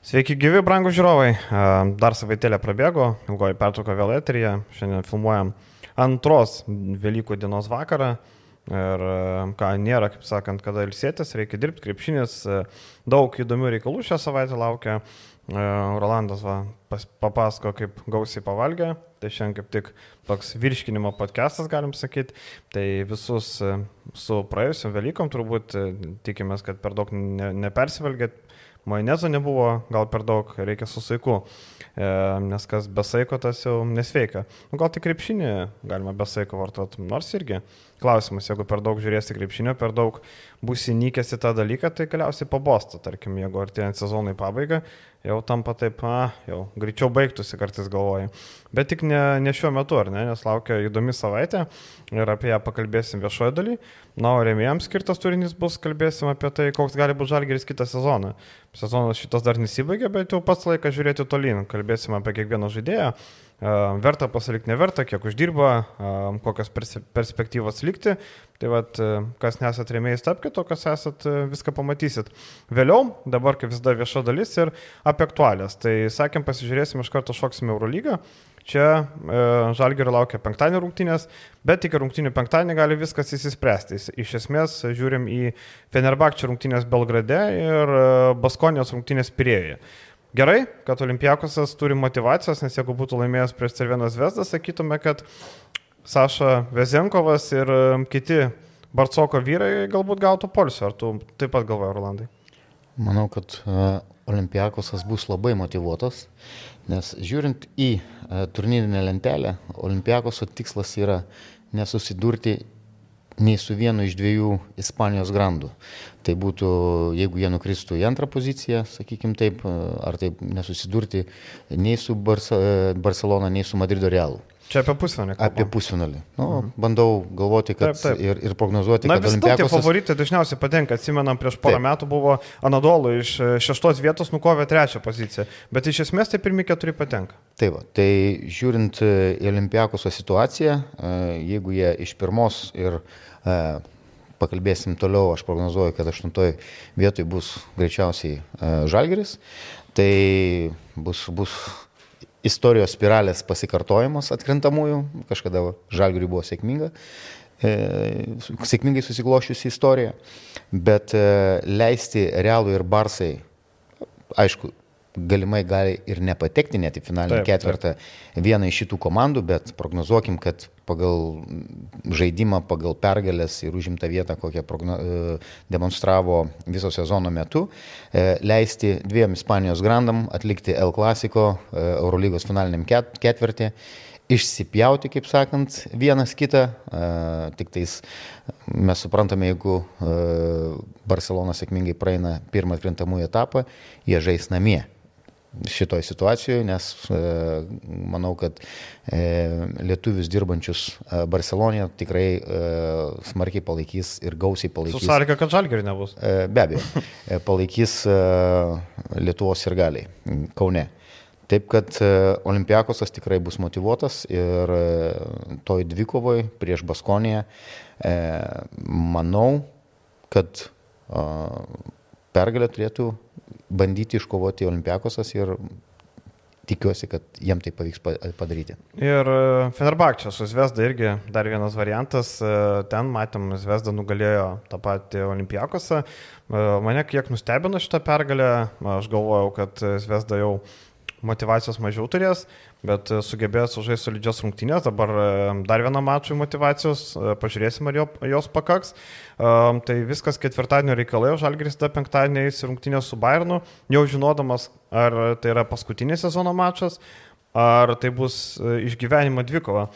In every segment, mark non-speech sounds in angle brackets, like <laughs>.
Sveiki gyvi, brangų žiūrovai. Dar savaitėlė prabėgo, ilgoji pertrauka vėl eteryje. Šiandien filmuojam antros Velykų dienos vakarą. Ir ką nėra, kaip sakant, kada ilsėtis, reikia dirbti, krepšinis, daug įdomių reikalų šią savaitę laukia. Rolandas va, pas, papasako, kaip gausiai pavalgė. Tai šiandien kaip tik toks virškinimo podcastas, galim sakyti. Tai visus su praėjusiam Velykom turbūt tikimės, kad per daug ne, nepersivalgėt majonezo nebuvo, gal per daug, reikia su saiku, e, nes kas be saiko tas jau nesveika. Nu, gal tik krepšinį galima be saiko vartoti, nors irgi klausimas, jeigu per daug žiūrėsi krepšinio, per daug būsi nykęs į tą dalyką, tai galiausiai pabosta, tarkim, jeigu artėjant sezonui pabaiga, jau tampa taip, a, jau greičiau baigtųsi kartais galvoju. Bet tik ne, ne šiuo metu, ar ne, nes laukia įdomi savaitė ir apie ją pakalbėsim viešoje daly. Na, o remėjams skirtas turinys bus, kalbėsim apie tai, koks gali būti žalgeris kitą sezoną. Sezonas šitas dar nesibaigė, bet jau pats laikas žiūrėti tolyn. Kalbėsim apie kiekvieną žaidėją verta pasilikti, neverta, kiek uždirba, kokios perspektyvos likti. Tai vad, kas nesat rėmėjai, tapkite, o kas esat, viską pamatysit. Vėliau, dabar kaip visada vieša dalis ir apie aktualias. Tai sakėm, pasižiūrėsim, iš karto šoksime Eurolygą. Čia e, Žalgerio laukia penktadienio rungtynės, bet iki rungtynių penktadienį gali viskas įsispręsti. Iš esmės žiūrim į Fenerbakčio rungtynės Belgrade ir Baskonijos rungtynės Pirėjoje. Gerai, kad Olimpiakosas turi motivacijos, nes jeigu būtų laimėjęs prieš Cervienos Vesdą, sakytume, kad Saša Vezenkovas ir um, kiti Barcoko vyrai galbūt gautų polsio. Ar tu taip pat galvoji, Rolandai? Manau, kad uh, Olimpiakosas bus labai motivuotas, nes žiūrint į uh, turnyrinę lentelę, Olimpiakoso tikslas yra nesusidurti nei su vienu iš dviejų Ispanijos grandų. Tai būtų, jeigu jie nukristų į antrą poziciją, sakykim taip, ar taip nesusidurti nei su Barca, Barcelona, nei su Madrido Realu. Čia apie pusfinalį. Apie pusfinalį. Nu, mhm. Bandau galvoti kad, taip, taip. Ir, ir prognozuoti, Na, kad Olimpiakos... tie favoritai dažniausiai patenka. Atsimenam, prieš porą taip. metų buvo Anadolu iš e, šeštos vietos nukovė trečią poziciją. Bet iš esmės tai pirmie keturi patenka. Taip, va, tai žiūrint e, į Olimpiakoso situaciją, e, jeigu jie iš pirmos ir pakalbėsim toliau, aš prognozuoju, kad aštuntoje vietoje bus greičiausiai Žalgeris, tai bus, bus istorijos spiralės pasikartojimas atkrintamųjų, kažkada Žalgiriui buvo sėkminga, e, sėkmingai susiklošiusi istorija, bet e, leisti Realui ir Barsai, aišku, galimai gali ir nepatekti net į finalinį taip, ketvirtą taip. vieną iš šitų komandų, bet prognozuokim, kad pagal žaidimą, pagal pergalės ir užimtą vietą, kokią progno, e, demonstravo viso sezono metu, e, leisti dviem Ispanijos grandam atlikti El Clasico e, Eurolygos finaliniam ket, ketvirtį išsipjauti, kaip sakant, vienas kitą. Tik tais mes suprantame, jeigu Barcelona sėkmingai praeina pirmą atkrintamųjų etapą, jie žais namie šitoj situacijoje, nes e, manau, kad e, lietuvius dirbančius e, Barcelonėje tikrai smarkiai palaikys ir gausiai palaikys. Susarka, kad žalgeriai nebus. Be abejo, palaikys Lietuvos ir galiai Kaune. Taip kad Olimpiakosas tikrai bus motivuotas ir toj dvikovoj prieš Baskoniją manau, kad pergalę turėtų bandyti iškovoti Olimpiakosas ir tikiuosi, kad jiem tai pavyks padaryti. Ir e, Fenerbakčia su Zvezda irgi dar vienas variantas. E, ten matėm, Zvezda nugalėjo tą patį Olimpiakosą. E, mane kiek nustebino šitą pergalę. Aš galvojau, kad Zvezda jau motivacijos mažiau turės, bet sugebėjo sužaisti solidžios rungtynės, dabar e, dar vieną mačą motivacijos, e, pažiūrėsim, ar jos pakaks. E, tai viskas ketvirtadienio reikalai, o Žalgiris tada penktadienį eis rungtynės su Bayernu, jau žinodamas, ar tai yra paskutinis sezono mačas, ar tai bus išgyvenimo dvikova.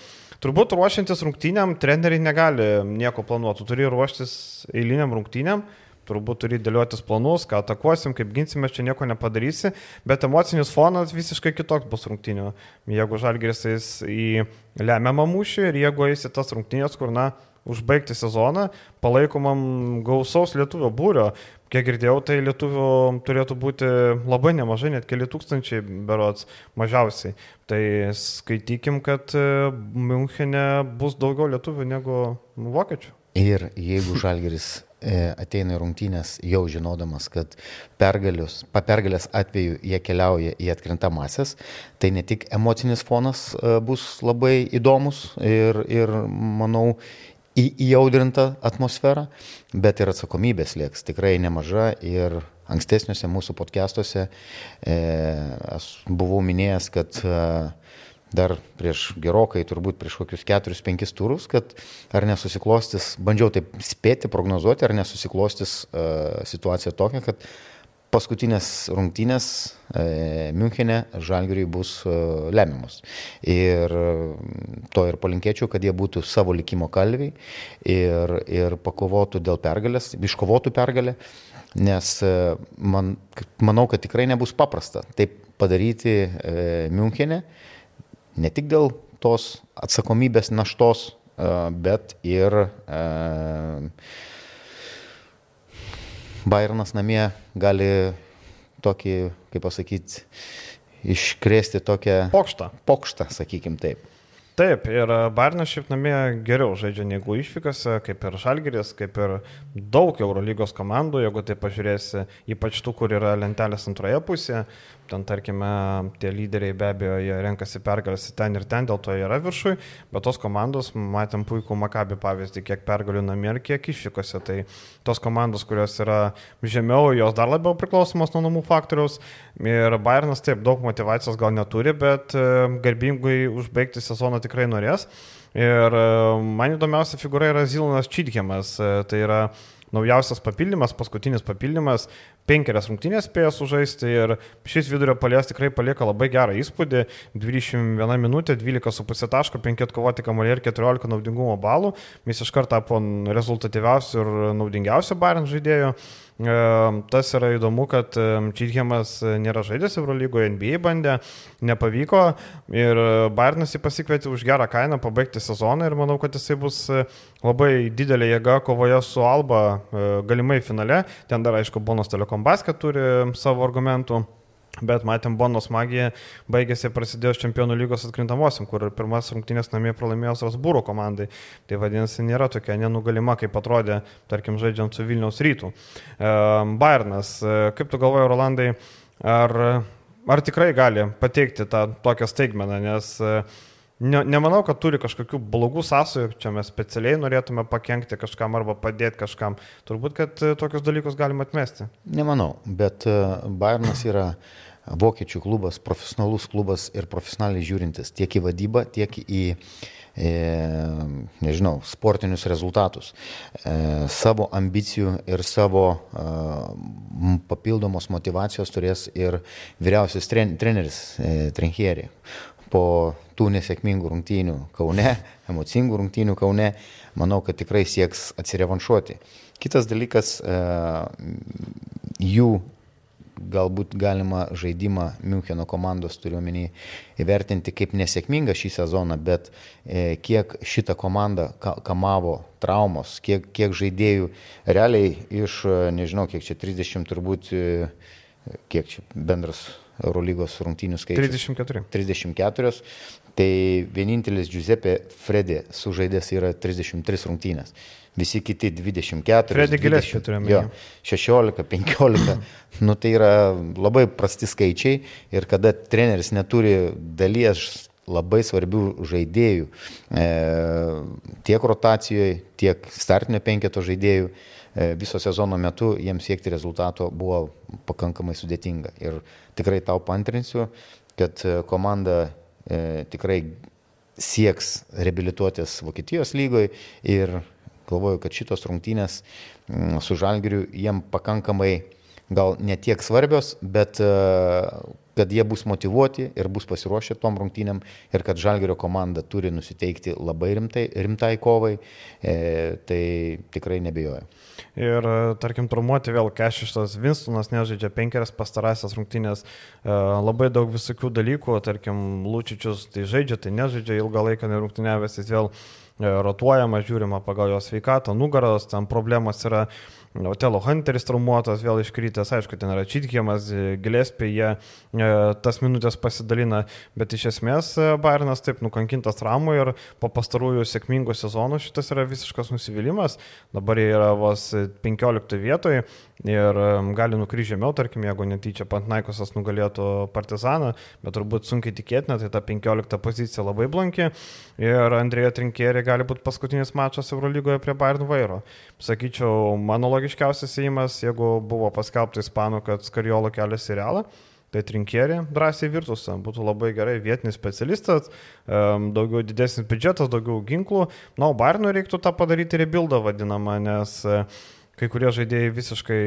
Turbūt ruošiantis rungtynėm, treneriai negali nieko planuoti, tu turi ruoštis eiliniam rungtynėm turbūt turi dėliotis planus, ką atakuosim, kaip ginsime, čia nieko nepadarysi, bet emocinis fonas visiškai kitoks bus rungtynio. Jeigu žalgeris eis į lemiamą mūšį ir jeigu eis į tas rungtynės, kur, na, užbaigti sezoną, palaikomam gausaus lietuvio būrio. Kiek girdėjau, tai lietuvių turėtų būti labai nemažai, net keli tūkstančiai berots mažiausiai. Tai skaitykim, kad Münchene bus daugiau lietuvių negu vokiečių. Ir jeigu žalgeris ateina į rungtynės jau žinodamas, kad pergalius, papergalės atveju jie keliauja į atkrintamasias, tai ne tik emocinis fonas e, bus labai įdomus ir, ir manau, į, įaudrinta atmosfera, bet ir atsakomybės lieks tikrai nemaža ir ankstesniuose mūsų podcastuose e, aš buvau minėjęs, kad e, dar prieš gerokai, turbūt prieš kokius 4-5 turus, kad ar nesusiklostis, bandžiau taip spėti, prognozuoti, ar nesusiklostis uh, situacija tokia, kad paskutinės rungtynės e, Münchenė Žalgiriui bus e, lemiamos. Ir to ir palinkėčiau, kad jie būtų savo likimo kalviai ir, ir pakovotų dėl pergalės, iškovotų pergalę, nes e, man, manau, kad tikrai nebus paprasta taip padaryti e, Münchenė, ne tik dėl tos atsakomybės naštos, e, bet ir e, Bayernas namie gali tokį, kaip pasakyti, iškrėsti tokią... Pokštą. Pokštą, sakykim taip. Taip, ir Barnas šiaip namie geriau žaidžia negu išvykose, kaip ir Žalgeris, kaip ir daug Eurolygos komandų, jeigu tai pažiūrėsi, ypač tų, kur yra lentelės antroje pusėje, ten tarkime, tie lyderiai be abejo, jie renkasi pergalės ten ir ten, dėl to jie yra viršui, bet tos komandos, matėm puikų Makabi pavyzdį, kiek pergalių namie ir kiek išvykose. Tai tos komandos, kurios yra žemiau, jos dar labiau priklausomos nuo namų faktoriaus. Ir Bayernas taip daug motivacijos gal neturi, bet e, garbingai užbaigti sezoną tikrai norės. Ir e, man įdomiausia figūra yra Zilonas Čidkemas. E, tai yra naujausias papildymas, paskutinis papildymas, penkerias rungtynės spėjo sužaisti ir šis vidurio palės tikrai palieka labai gerą įspūdį. 21 minutė, 12,5 taško, 5 atkovoti kamuolį ir 14 naudingumo balų. Jis iš karto tapo rezultatyviausiu ir naudingiausiu Bayern žaidėju. Tas yra įdomu, kad Čithemas nėra žaidęs Eurolygoje, NBA bandė, nepavyko ir Bayernas jį pasikvietė už gerą kainą pabaigti sezoną ir manau, kad jisai bus labai didelė jėga kovoje su Alba galimai finale. Ten dar aišku, Bonos Telekom Basket turi savo argumentų. Bet matėm Bonos magiją, baigėsi prasidėjus čempionų lygos atkrintamosiam, kur pirmas rungtynės namie pralaimėjo Strasbūro komandai. Tai vadinasi, nėra tokia nenugalima, kaip atrodė, tarkim, žaidžiant su Vilniaus rytų. E, Bayernas, e, kaip tu galvoji, Rolandai, ar, ar tikrai gali pateikti tą tokią staigmeną, nes e, Ne, nemanau, kad turi kažkokių blogų sąsajų, čia mes specialiai norėtume pakengti kažkam arba padėti kažkam. Turbūt, kad tokius dalykus galima atmesti. Nemanau, bet Bayernas yra vokiečių klubas, profesionalus klubas ir profesionaliai žiūrintis tiek į vadybą, tiek į, e, nežinau, sportinius rezultatus. E, savo ambicijų ir savo e, papildomos motivacijos turės ir vyriausias tren, treneris e, Trenchieri. Po tų nesėkmingų rungtynių Kaune, emocingų rungtynių Kaune, manau, kad tikrai sieks atsirevanšuoti. Kitas dalykas, e, jų galbūt galima žaidimą Müncheno komandos turiuomenį įvertinti kaip nesėkmingą šį sezoną, bet e, kiek šitą komandą ka, kamavo traumos, kiek, kiek žaidėjų realiai iš, e, nežinau, kiek čia 30 turbūt, kiek čia bendras Eurolygos rungtynių skaičius. 34. 34. Tai vienintelis Giuseppe Fredė sužaidęs yra 33 rungtynės visi kiti 24. Freddy Gillespie turime. Jo, 16, 15. nu, tai yra labai prasti skaičiai ir kada treneris neturi dalies labai svarbių žaidėjų e, tiek rotacijoje, tiek startinio penketo žaidėjų. E, viso sezono metu jiems siekti rezultato buvo pakankamai sudėtinga. Ir tikrai tau pantrinsiu, kad e, komanda e, tikrai sieks reabilituotis Vokietijos lygoje ir galvoju, kad šitos rungtynės mm, su Žalgiriu jiem pakankamai gal netiek svarbios, bet e, kad jie bus motivuoti ir bus pasiruošę tom rungtynėm ir kad Žalgerio komanda turi nusiteikti labai rimtai, rimtai kovai, e, tai tikrai nebejoju. Ir, tarkim, traumuoti vėl Kešištas Vinstonas nežaidžia penkerias pastarąsias rungtynės, e, labai daug visokių dalykų, tarkim, Lūčičius tai žaidžia, tai nežaidžia, ilgą laiką nerungtynėvęs jis vėl E, rotuojama, žiūrima pagal jo sveikatą, nugaros, ten problemas yra. Otelo Hunteris traumuotas, vėl iškrytęs, aišku, ten yra Čitkiamas, Gilespė, jie e, tas minutės pasidalina, bet iš esmės e, Bayernas taip nukankintas traumų ir po pastarųjų sėkmingų sezonų šitas yra visiškas nusivylimas. Dabar jie yra vos 15 vietoje ir e, gali nukryžti žemiau, tarkim, jeigu netyčia Pantnaikosas nugalėtų Partizaną, bet turbūt sunkiai tikėtina, tai ta 15 pozicija labai blanki ir Andrėja Trinkėrė gali būti paskutinis mačas Eurolygoje prie Bayern vairo. Sakyčiau, mano logiškiausias įimas, jeigu buvo paskelbta ispanų, kad Skariolo kelias į realą. Tai trinkierį drąsiai virtus, būtų labai gerai vietinis specialistas, daugiau didesnis biudžetas, daugiau ginklų. Na, o Barnui reiktų tą padaryti rebuildą vadinamą, nes kai kurie žaidėjai visiškai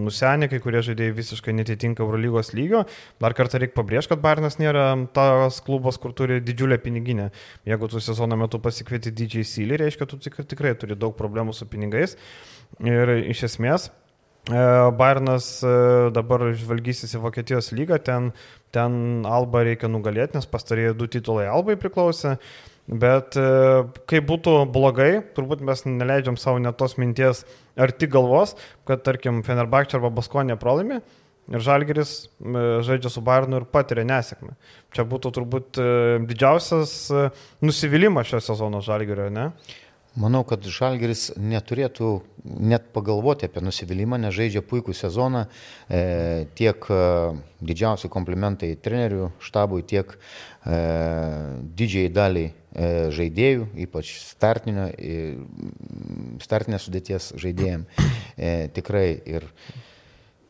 nusenė, kai kurie žaidėjai visiškai netitinka Eurolygos lygio. Dar kartą reikia pabrėžti, kad Barnas nėra tas klubas, kur turi didžiulę piniginę. Jeigu tu sezono metu pasikvieti didžiai sylį, reiškia, tu tikrai turi daug problemų su pinigais. Ir iš esmės e, Bayernas e, dabar žvalgysis į Vokietijos lygą, ten, ten Alba reikia nugalėti, nes pastarėjai du titulai Albai priklausė. Bet e, kai būtų blogai, turbūt mes neleidžiam savo net tos minties arti galvos, kad tarkim Fenerbakčia arba Baskonė pralaimi ir Žalgeris žaidžia su Bayernu ir patiria nesėkmę. Čia būtų turbūt didžiausias nusivylimas šio sezono Žalgerio, ne? Manau, kad Žalgeris neturėtų net pagalvoti apie nusivylimą, nes žaidžia puikų sezoną. E, tiek e, didžiausi komplimentai trenerių štabui, tiek e, didžiai daliai e, žaidėjų, ypač startinio, e, startinės sudėties žaidėjim. E, tikrai ir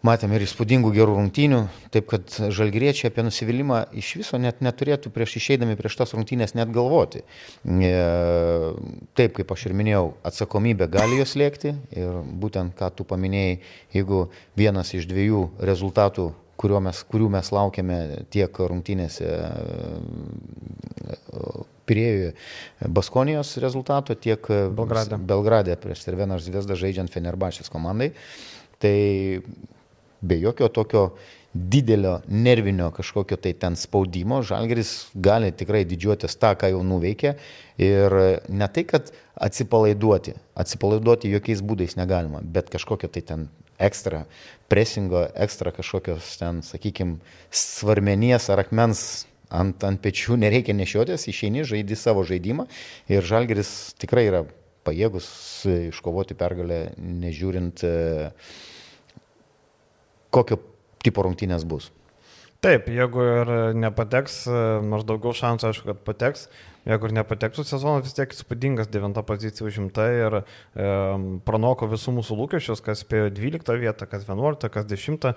matėm ir įspūdingų gerų rungtynių, taip kad žalgyriečiai apie nusivylimą iš viso net neturėtų prieš išeidami prieš tas rungtynės net galvoti. E, taip, kaip aš ir minėjau, atsakomybė gali jos lėkti ir būtent ką tu paminėjai, jeigu vienas iš dviejų rezultatų mes, kurių mes laukiame tiek rungtynėse Pirėjuje Baskonijos rezultato, tiek Belgrade, Belgrade prieš Cerveną Zvezdą žaidžiant Fenerbašės komandai. Tai be jokio tokio didelio nervinio kažkokio tai ten spaudimo, Žalgeris gali tikrai didžiuotis tą, ką jau nuveikė. Ir ne tai, kad atsipalaiduoti, atsipalaiduoti jokiais būdais negalima, bet kažkokio tai ten ekstra presingo, ekstra kažkokios ten, sakykime, svarmenies ar akmens ant, ant pečių <laughs> nereikia nešiotis, išeini, žaidži savo žaidimą. Ir Žalgeris tikrai yra pajėgus iškovoti pergalę, nežiūrint uh, kokio tipo rungtynės bus. Taip, jeigu ir nepateks, nors daugiau šansų, aišku, kad pateks, jeigu ir nepatektų sezonas, vis tiek įspūdingas devinta pozicija užimta ir e, pranoko visų mūsų lūkesčius, kas spėjo 12 vietą, kas 11, kas 10,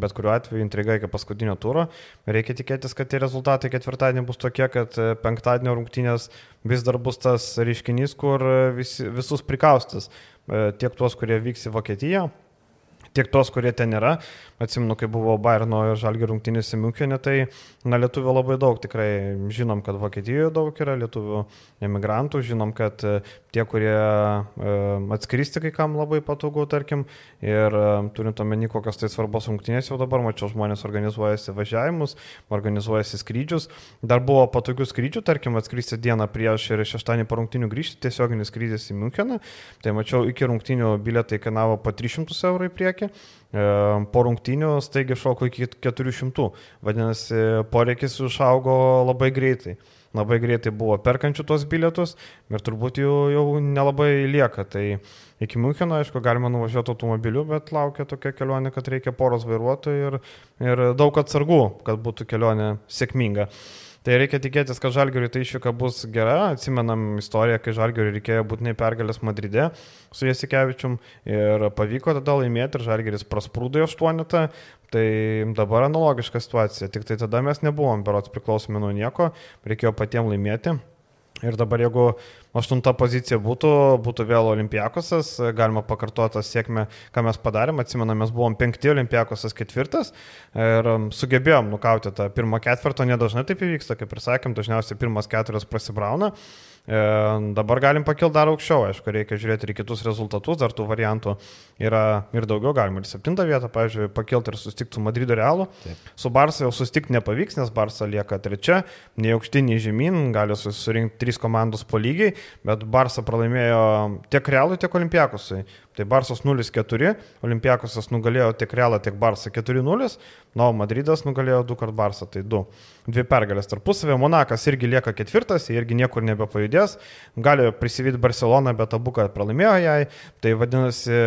bet kuriuo atveju intriga iki paskutinio turo. Reikia tikėtis, kad tie rezultatai ketvirtadienį bus tokie, kad e, penktadienio rungtynės vis dar bus tas reiškinys, kur vis, visus prikaustis, e, tiek tuos, kurie vyks į Vokietiją tiek tos, kurie ten yra. Atsimenu, kai buvo Bairno ir Žalgi rungtynėse Münchenė, tai na, lietuvių labai daug. Tikrai žinom, kad Vokietijoje daug yra lietuvių emigrantų, žinom, kad e, tie, kurie e, atskristi kai kam labai patogu, tarkim, ir e, turint omeny, kokios tai svarbos rungtynės jau dabar, mačiau, žmonės organizuojasi važiavimus, organizuojasi skrydžius. Dar buvo patogių skrydžių, tarkim, atskristi dieną prieš ir šeštąjį po rungtynių grįžti, tiesioginis skrydis į Müncheną. Tai mačiau, iki rungtynių biletai kainavo po 300 eurų į priekį. E, po rungtynių staigiai šoko iki 400. Vadinasi, poreikis išaugo labai greitai. Labai greitai buvo perkančių tos bilietus ir turbūt jų jau nelabai lieka. Tai iki Müncheno, aišku, galima nuvažiuoti automobiliu, bet laukia tokia kelionė, kad reikia poros vairuotojų ir, ir daug atsargų, kad būtų kelionė sėkminga. Tai reikia tikėtis, kad Žalgiriui tai išvyka bus gera. Atsimenam istoriją, kai Žalgiriui reikėjo būtinai pergalės Madride su Jasikevičium ir pavyko tada laimėti ir Žalgiris prasprūdo į aštuonetą. Tai dabar analogiška situacija, tik tai tada mes nebuvom berots priklausomi nuo nieko, reikėjo patiems laimėti. Ir dabar jeigu aštunta pozicija būtų, būtų vėl Olimpiakosas, galima pakartoti tą sėkmę, ką mes padarėm. Atsimenu, mes buvom penkti, Olimpiakosas ketvirtas ir um, sugebėjom nukauti tą pirmą ketvirtą, nedažnai taip įvyksta, kaip ir sakėm, dažniausiai pirmas keturias prasibrauna. E, dabar galim pakilti dar aukščiau, aišku, reikia žiūrėti ir kitus rezultatus, dar tų variantų yra ir daugiau, galima ir septintą vietą, pavyzdžiui, pakilti ir susitikti su Madrido Realu. Taip. Su Barsa jau susitikti nepavyks, nes Barsa lieka trečia, nei aukštin, nei žemyn, gali susirinkti trys komandos po lygiai, bet Barsa pralaimėjo tiek Realui, tiek Olimpiakusui. Tai Barsas 0-4, Olimpiakosas nugalėjo tiek Realą, tiek Barsą 4-0, na, o Madridas nugalėjo du kart Barsą, tai du. Dvi pergalės tarpusavė, Monakas irgi lieka ketvirtas, irgi niekur nebepajudės, gali prisivyti Barceloną, bet abu kad pralaimėjo jai, tai vadinasi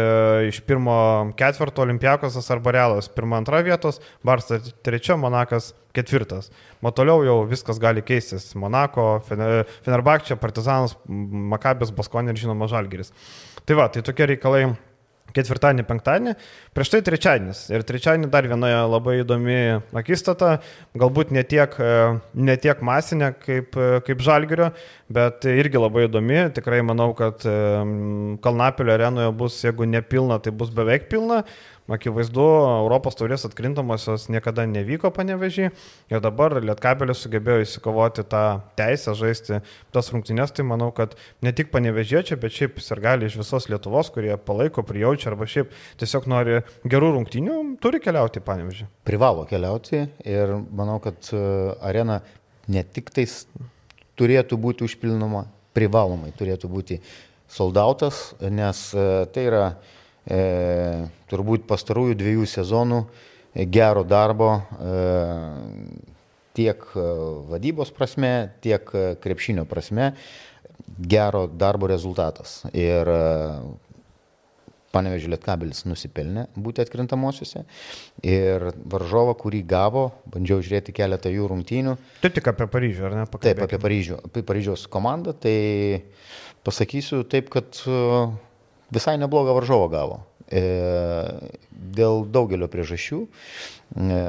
iš pirmo ketvirto Olimpiakosas arba Realas pirma antra vietos, Barsas trečia, Monakas ketvirtas. O toliau jau viskas gali keistis. Monako, Fenerbakčia, Partizanas, Makabės, Baskonė ir žinoma Žalgeris. Tai va, tai tokie reikalai ketvirtadienį, penktadienį, prieš tai trečiadienis. Ir trečiadienį dar viena labai įdomi akistata, galbūt ne tiek, ne tiek masinė kaip, kaip Žalgirio, bet irgi labai įdomi. Tikrai manau, kad Kalnapilio arenoje bus, jeigu nepilna, tai bus beveik pilna. Akivaizdu, Europos taurės atkrintamosios niekada nevyko panevežį ir dabar Lietkabelis sugebėjo įsikovoti tą teisę žaisti tas rungtynės, tai manau, kad ne tik panevežėčiai, bet šiaip ir gali iš visos Lietuvos, kurie palaiko, prijaučia arba šiaip tiesiog nori gerų rungtynių, turi keliauti į panevežį. Privalo keliauti ir manau, kad e, arena ne tik tais turėtų būti užpilnoma, privalomai turėtų būti soldautas, nes e, tai yra e, turbūt pastarųjų dviejų sezonų e, gero darbo e, tiek e, vadybos prasme, tiek krepšinio prasme, gero darbo rezultatas. Ir Panevežė Lietkabelis nusipelnė būti atkrintamosiose ir varžovą, kurį gavo, bandžiau žiūrėti keletą jų rungtynių. Tu tik apie Paryžių, ar ne? Taip, apie Paryžių, apie Paryžiaus komandą, tai pasakysiu taip, kad visai neblogą varžovą gavo. E, dėl daugelio priežasčių. E,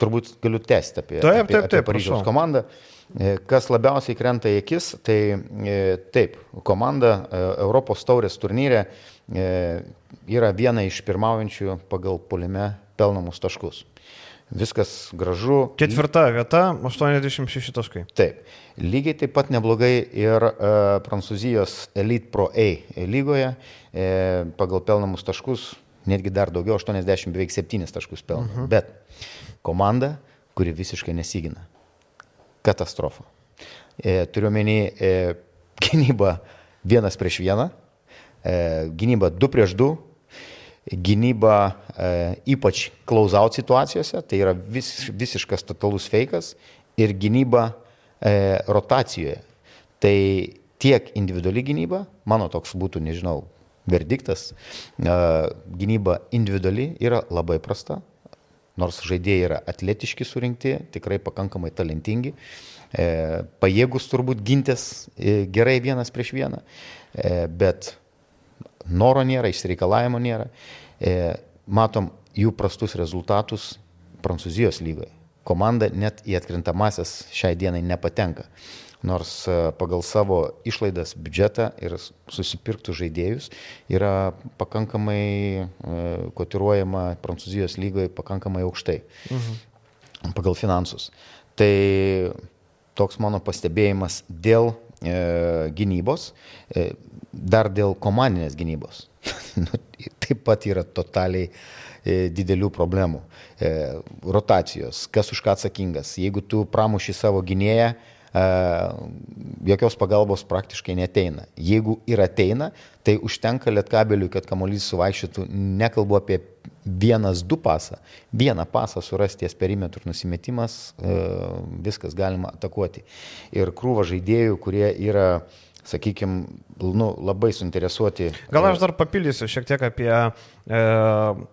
turbūt galiu tęsti apie, taip, apie, taip, taip, apie Paryžiaus prašau. komandą. E, kas labiausiai krenta į akis, tai taip, komanda Europos taurės turnyre yra viena iš pirmaujančių pagal polime pelnamus taškus. Viskas gražu. Ketvirta vieta, 86 taškai. Taip. Lygiai taip pat neblogai ir e, Prancūzijos Elite Pro A lygoje e, pagal pelnamus taškus, netgi dar daugiau, 80 beveik 7 taškus pelno. Mhm. Bet komanda, kuri visiškai nesigina. Katastrofa. E, Turiuomenį e, gynybą vienas prieš vieną, e, gynybą du prieš du gynyba e, ypač close-out situacijose, tai yra vis, visiškas totalus feikas ir gynyba e, rotacijoje. Tai tiek individuali gynyba, mano toks būtų, nežinau, verdiktas, e, gynyba individuali yra labai prasta, nors žaidėjai yra atletiški surinkti, tikrai pakankamai talentingi, e, pajėgus turbūt gintis e, gerai vienas prieš vieną, e, bet noro nėra, išsireikalavimo nėra. E, matom jų prastus rezultatus Prancūzijos lygoje. Komanda net į atkrintamasias šiai dienai nepatenka. Nors e, pagal savo išlaidas biudžetą ir susipirktų žaidėjus yra pakankamai e, kotiruojama Prancūzijos lygoje pakankamai aukštai. Mhm. Pagal finansus. Tai toks mano pastebėjimas dėl e, gynybos, e, dar dėl komandinės gynybos. <laughs> Nu, taip pat yra totaliai e, didelių problemų. E, rotacijos, kas už ką atsakingas. Jeigu tu pramuši savo gynėją, e, jokios pagalbos praktiškai neteina. Jeigu ir ateina, tai užtenka lietkabeliui, kad kamuolys suvaikščiotų, nekalbu apie vienas, du pasą, vieną pasą surasti ties perimetrų nusimetimas, viskas galima atakuoti. Ir krūva žaidėjų, kurie yra sakykime, nu, labai suinteresuoti. Gal aš dar papildysiu šiek tiek apie, e,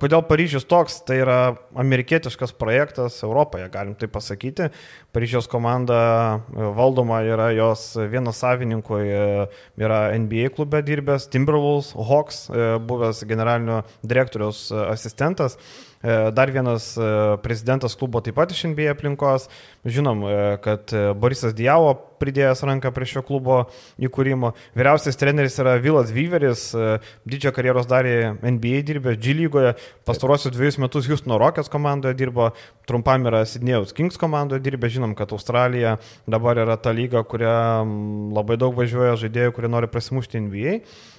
kodėl Paryžius toks, tai yra amerikietiškas projektas Europoje, galim tai pasakyti. Paryžiaus komanda e, valdoma yra jos vienas savininkų, e, yra NBA klube dirbęs, Timberwolves, Hawks, e, buvęs generalinio direktoriaus asistentas. E, dar vienas e, prezidentas klubo taip pat iš NBA aplinkos. Žinom, e, kad Borisas Diavo pridėjęs ranką prie šio klubo įkūrimo. Vyriausias treneris yra Vilas Vyveris, didžią karjeros darė NBA dirbė, G lygoje, pastarosius dviejus metus Houstono Rockets komandoje dirbo, trumpam yra Sidnėjaus Kings komandoje dirbė. Žinom, kad Australija dabar yra ta lyga, kuria labai daug važiuoja žaidėjų, kurie nori prasimušti NBA.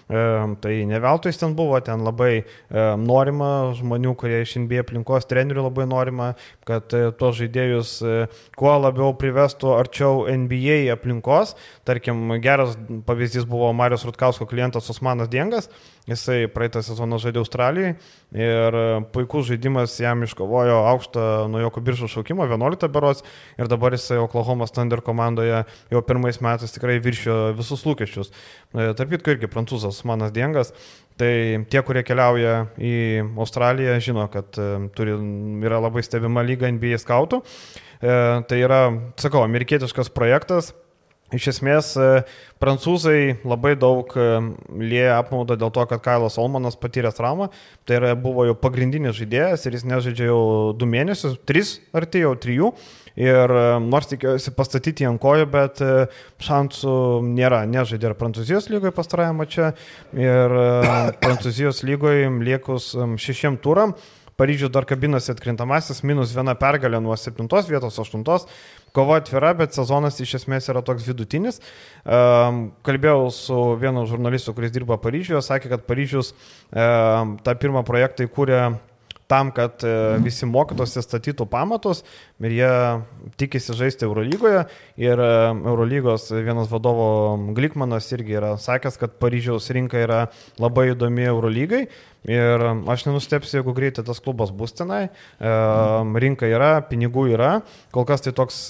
Tai ne veltui ten buvo, ten labai norima žmonių, kurie iš NBA aplinkos trenerių labai norima, kad e, tos žaidėjus e, kuo labiau privestų arčiau NBA aplinkos. Tarkim, geras pavyzdys buvo Marijos Rutkausko klientas Osmanas Diengas. Jisai praeitą sezoną žaidė Australijai ir puikus žaidimas jam iškovojo aukštą nuojoko biržų šaukimą, 11 berots, ir dabar jisai Oklahoma Thunder komandoje jau pirmais metais tikrai viršijo visus lūkesčius. Tarp kitko irgi prancūzas Manas Diengas. Tai tie, kurie keliauja į Australiją, žino, kad turi, yra labai stebima lyga NBA skautų. E, tai yra, sakau, amerikietiškas projektas, Iš esmės, e, prancūzai labai daug e, lieja apmaudą dėl to, kad Kailas Olmanas patyrė traumą. Tai yra, buvo jau pagrindinis žaidėjas ir jis nežaidžia jau du mėnesius, tris arti jau trijų. Ir e, nors tikėjosi pastatyti ant kojų, bet šansų nėra. Nežaidė ir Prancūzijos lygoje pastarajame čia. Ir <coughs> Prancūzijos lygoje liekus šešiem turam. Paryžius dar kabinasi atkrintamasis, minus viena pergalė nuo 7 vietos 8. Kova atvira, bet sezonas iš esmės yra toks vidutinis. Kalbėjau su vienu žurnalistu, kuris dirba Paryžiuje, sakė, kad Paryžius tą pirmą projektą įkūrė tam, kad e, visi mokytųsi statytų pamatus ir jie tikisi žaisti Eurolygoje. Ir e, Eurolygos vienas vadovo Glikmanas irgi yra sakęs, kad Paryžiaus rinka yra labai įdomi Eurolygai. Ir aš nenustepsiu, jeigu greitai tas klubas bus tenai. E, rinka yra, pinigų yra. Kol kas tai toks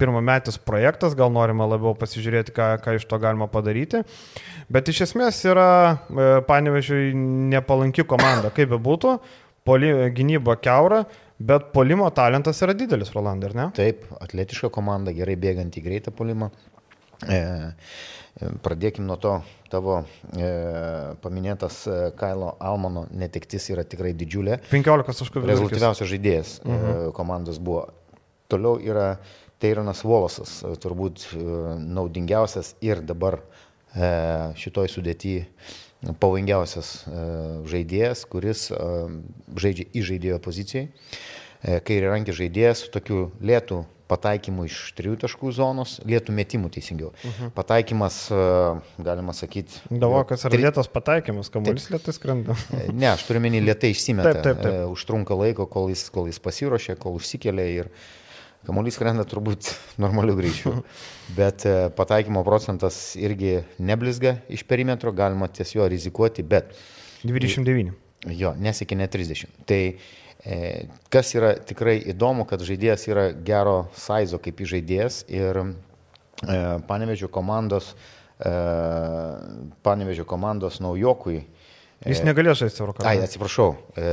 pirmametis projektas, gal norima labiau pasižiūrėti, ką, ką iš to galima padaryti. Bet iš esmės yra, panevežiui, nepalanki komanda, kaip be būtų poli, gynyba keura, bet polimo talentas yra didelis, Rolandai, ar ne? Taip, atletiška komanda, gerai bėgant į greitą polimą. E, Pradėkim nuo to, tavo e, paminėtas e, Kailo Almano netektis yra tikrai didžiulė. 15 taškų vidurkis. Rezultatyviausias žaidėjas e, mhm. komandos buvo. Toliau yra Teironas Volosas, e, turbūt e, naudingiausias ir dabar e, šitoj sudėtyje pavojingiausias e, žaidėjas, kuris e, žaidžia į žaidėjo pozicijai. E, kairį rankį žaidėjas su tokiu lėtų pataikymu iš trijų taškų zonos, lėtų metimų teisingiau. Uh mhm. -huh. Pataikymas, galima sakyti. Davokas ar tri... lėtas pataikymas, kamuolys lėtai skrenda? ne, aš turiu menį lėtai išsimeta. Taip, taip, taip. Užtrunka laiko, kol jis, kol jis pasiruošia, kol užsikelia ir kamuolys skrenda turbūt <laughs> normaliu greičiu. bet e, pataikymo procentas irgi neblizga iš perimetro, galima ties jo rizikuoti, bet... 29. Jo, nesiekia net 30. Tai e, kas yra tikrai įdomu, kad žaidėjas yra gero saizo kaip žaidėjas ir e, panevežio komandos, e, panevežio komandos naujokui. E, Jis negalės žaisti Eurocampe. Ai, atsiprašau. E,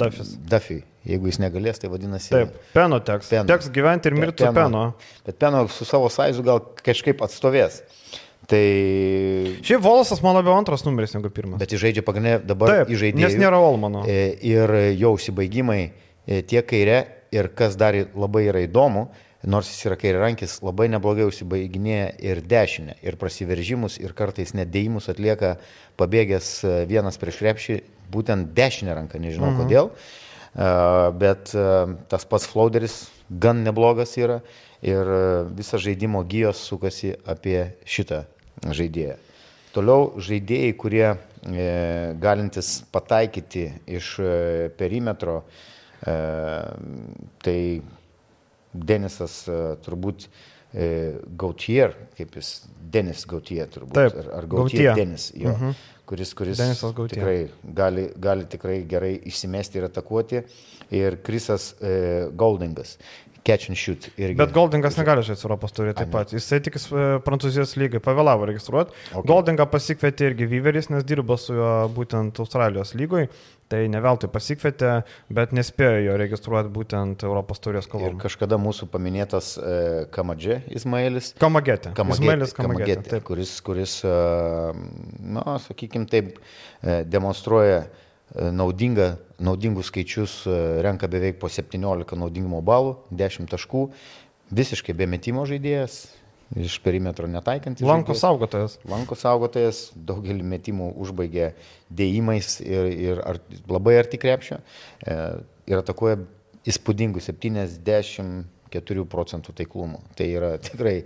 Dafis. Dafiui. Jeigu jis negalės, tai vadinasi. Taip, peno teks. Peno. Teks gyventi ir mirti peno. peno. Bet peno su savo saizu gal kažkaip atstovės. Tai... Šiaip Volasas man labiau antras numeris negu pirmas. Bet jis žaidžia pagrindinė dabar Taip, įžaidėjai. Nes nėra Olmano. E, ir jo užsibaigimai e, tiek kairė ir kas dar labai yra įdomu, nors jis yra kairė rankis, labai neblogai užsibaiginėja ir dešinę, ir prasiveržimus, ir kartais nedėjimus atlieka pabėgęs e, vienas prieš krepšį, būtent dešinę ranką, nežinau mhm. kodėl. Bet tas pats Flauderis gan neblogas yra ir visas žaidimo gyjos sukasi apie šitą žaidėją. Toliau žaidėjai, kurie e, galintis pataikyti iš e, perimetro, e, tai Denisas e, turbūt e, Gautier, kaip jis, Denis Gautier turbūt, Taip, ar, ar Gautier, Gautier Denis, jo. Uh mhm. -huh kuris, kuris tikrai gali, gali tikrai gerai išsimesti ir atakuoti. Ir Krisas e, Goldingas. Catch and shoot. Irgi. Bet Goldingas negali žaisti Europos turė taip pat. Jisai tik e, Prancūzijos lygai pavėlavo registruoti. Okay. Goldingą pasikvietė irgi Vyveris, nes dirbo su juo būtent Australijos lygoje. Tai ne veltui pasikvietė, bet nespėjo jo registruoti būtent Europos turės kovą. Ir kažkada mūsų paminėtas e, Kamadžė Izmailis. Kamagėtė. Kamagėtė, Izmailis Kamagėtė, Kamagėtė kuris, kuris e, na, sakykime taip, e, demonstruoja e, naudingą, naudingus skaičius, renka beveik po 17 naudingumo balų, 10 taškų, visiškai be metimo žaidėjas, iš perimetro netaikantis. Lanko saugotojas. Lanko saugotojas daugelį metimų užbaigė dėjimais ir, ir ar, labai arti krepšio e, ir atakuoja įspūdingų 74 procentų taiklumo. Tai yra tikrai e,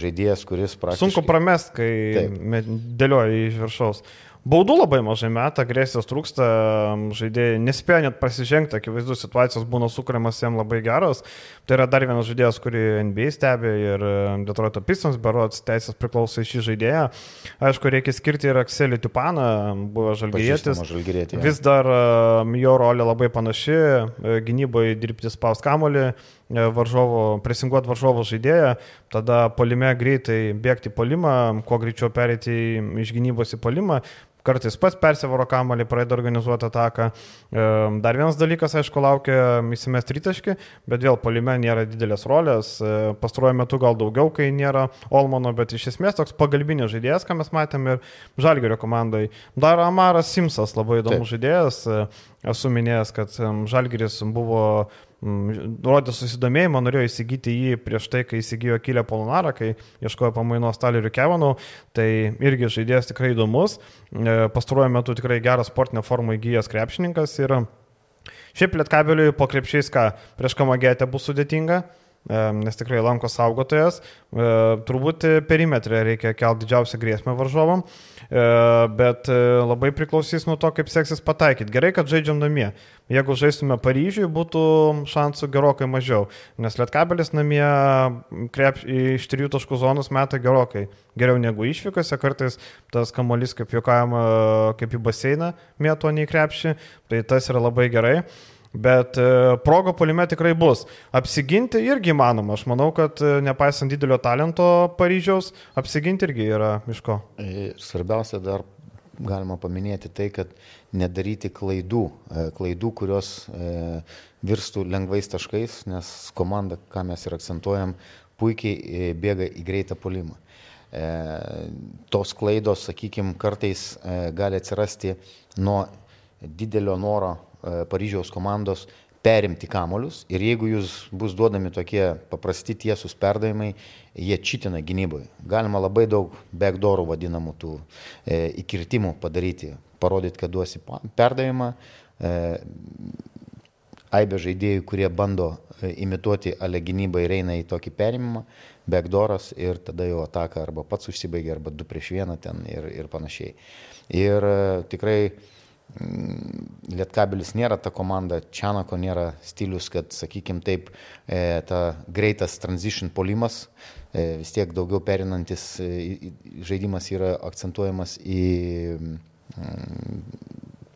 žaidėjas, kuris praktiškai... Sunku pramest, kai dėlioja iš viršaus. Baudų labai mažai metą, agresijos trūksta, žaidėjai nespėja net prasižengti, akivaizdu situacijos būna sukūrimas jam labai geros. Tai yra dar vienas žaidėjas, kurį NBA stebi ir Detroito Pistons berots teisės priklauso iš šį žaidėją. Aišku, reikia skirti ir Akselį Tupaną, buvo žalgyrėtis. Vis dar jo rolė labai panaši, gynyboje dirbti spaus kamolį, varžovo, presinguoti varžovo žaidėją, tada polime greitai bėgti polimą, kuo greičiau perėti iš gynybos į polimą, kartais pats persivaro kamalį, pradeda organizuoti ataką. Dar vienas dalykas, aišku, laukia įsimest tritaškį, bet vėl polime nėra didelės rolės. E, pastaruoju metu gal daugiau, kai nėra Olmano, bet iš esmės toks pagalbinis žaidėjas, ką mes matėme ir Žalgerio komandai. Dar Amaras Simsas, labai įdomus žaidėjas. E, esu minėjęs, kad Žalgeris buvo rodė susidomėjimą, norėjo įsigyti jį prieš tai, kai įsigijo Kilę Polonarą, kai ieškojo pamainos Talerių Kevanų, tai irgi žaidėjas tikrai įdomus, e, pastaruoju metu tikrai gerą sportinę formą įgyjęs krepšininkas ir šiaip lietkabeliui po krepšiais, ką prieš kamagėtę bus sudėtinga, nes tikrai lanko saugotojas. E, turbūt perimetrė reikia kelti didžiausią grėsmę varžovam, e, bet e, labai priklausys nuo to, kaip seksis pataikyti. Gerai, kad žaidžiam namie. Jeigu žaistume Paryžiui, būtų šansų gerokai mažiau, nes Lietkabelis namie krep, iš trijų taškų zonos meta gerokai geriau negu išvykose, kartais tas kamuolys, kaip juokavimo, kaip į baseiną mėto nei krepšį, tai tas yra labai gerai. Bet e, progo polime tikrai bus. Apsiginti irgi įmanoma. Aš manau, kad e, nepaisant didelio talento Paryžiaus, apsiginti irgi yra iš ko. Ir svarbiausia dar galima paminėti tai, kad nedaryti klaidų, e, klaidų, kurios virstų lengvais taškais, nes komanda, ką mes ir akcentuojam, puikiai bėga į greitą polimą. Tos klaidos, sakykime, kartais gali atsirasti nuo didelio noro E, Paryžiaus komandos perimti kamolius ir jeigu jūs bus duodami tokie paprasti tiesūs perdavimai, jie čitina gynyboje. Galima labai daug backdoorų vadinamų tų e, įkirtimų padaryti, parodyti, kad duosi perdavimą. E, Aibė žaidėjų, kurie bando e, imituoti ale gynybą ir eina į tokį perimimą, backdooras ir tada jau ataka arba pats užsibaigia, arba du prieš vieną ten ir, ir panašiai. Ir e, tikrai Mm, Lietkabelis nėra ta komanda, Čianako nėra stilius, kad, sakykim, taip, e, ta greitas transition polimas, e, vis tiek daugiau perinantis e, žaidimas yra akcentuojamas į mm,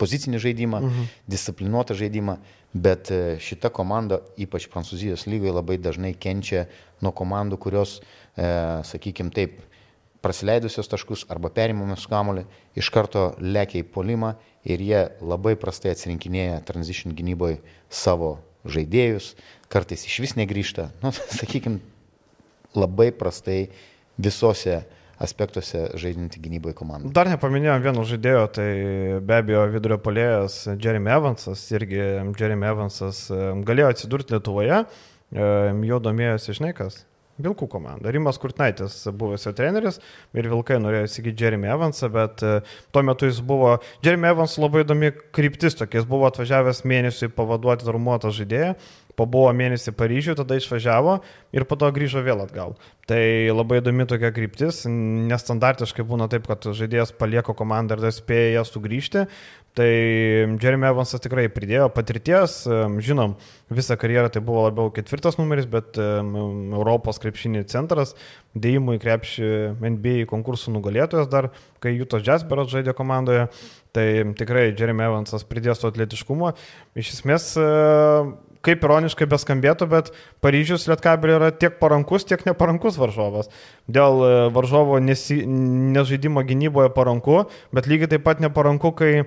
pozicinį žaidimą, mhm. disciplinuotą žaidimą, bet šita komanda, ypač Prancūzijos lygoje, labai dažnai kenčia nuo komandų, kurios, sakykim, taip, praleidusios taškus arba perimamos kamuolį, iš karto lėkia į polimą ir jie labai prastai atsirinkinėja transition gynyboje savo žaidėjus, kartais iš vis negrįžta, <laughs> nu, sakykime, labai prastai visose aspektuose žaidinti gynyboje komandą. Dar nepaminėjom vieno žaidėjo, tai be abejo vidurio polėjas Jeremy Evansas, irgi Jeremy Evansas galėjo atsidurti Lietuvoje, jo domėjosi, žinai kas, Vilkų komanda. Rimas Kurtnaitis buvęs jo treneris ir Vilkai norėjo įsigyti Jeremy Evansą, bet e, tuo metu jis buvo, Jeremy Evans labai įdomi kryptis tokia, jis buvo atvažiavęs mėnesį pavaduoti darmuotą žaidėją, pabuvo mėnesį Paryžiuje, tada išvažiavo ir po to grįžo vėl atgal. Tai labai įdomi tokia kryptis, nestandartiškai būna taip, kad žaidėjas palieka komandą ir dar spėja sugrįžti, Tai Jeremy Evansas tikrai pridėjo patirties, žinom, visą karjerą tai buvo labiau ketvirtas numeris, bet Europos krepšinį centras, dėjimų į krepšį NBA konkursų nugalėtojas dar, kai Jutos Jasperas žaidė komandoje, tai tikrai Jeremy Evansas pridės to atletiškumo. Iš esmės kaip ironiškai beskambėtų, bet Paryžius Lietkabelė yra tiek parankus, tiek neparankus varžovas. Dėl e, varžovo nesi, nežaidimo gynyboje paranku, bet lygiai taip pat neparanku, kai e,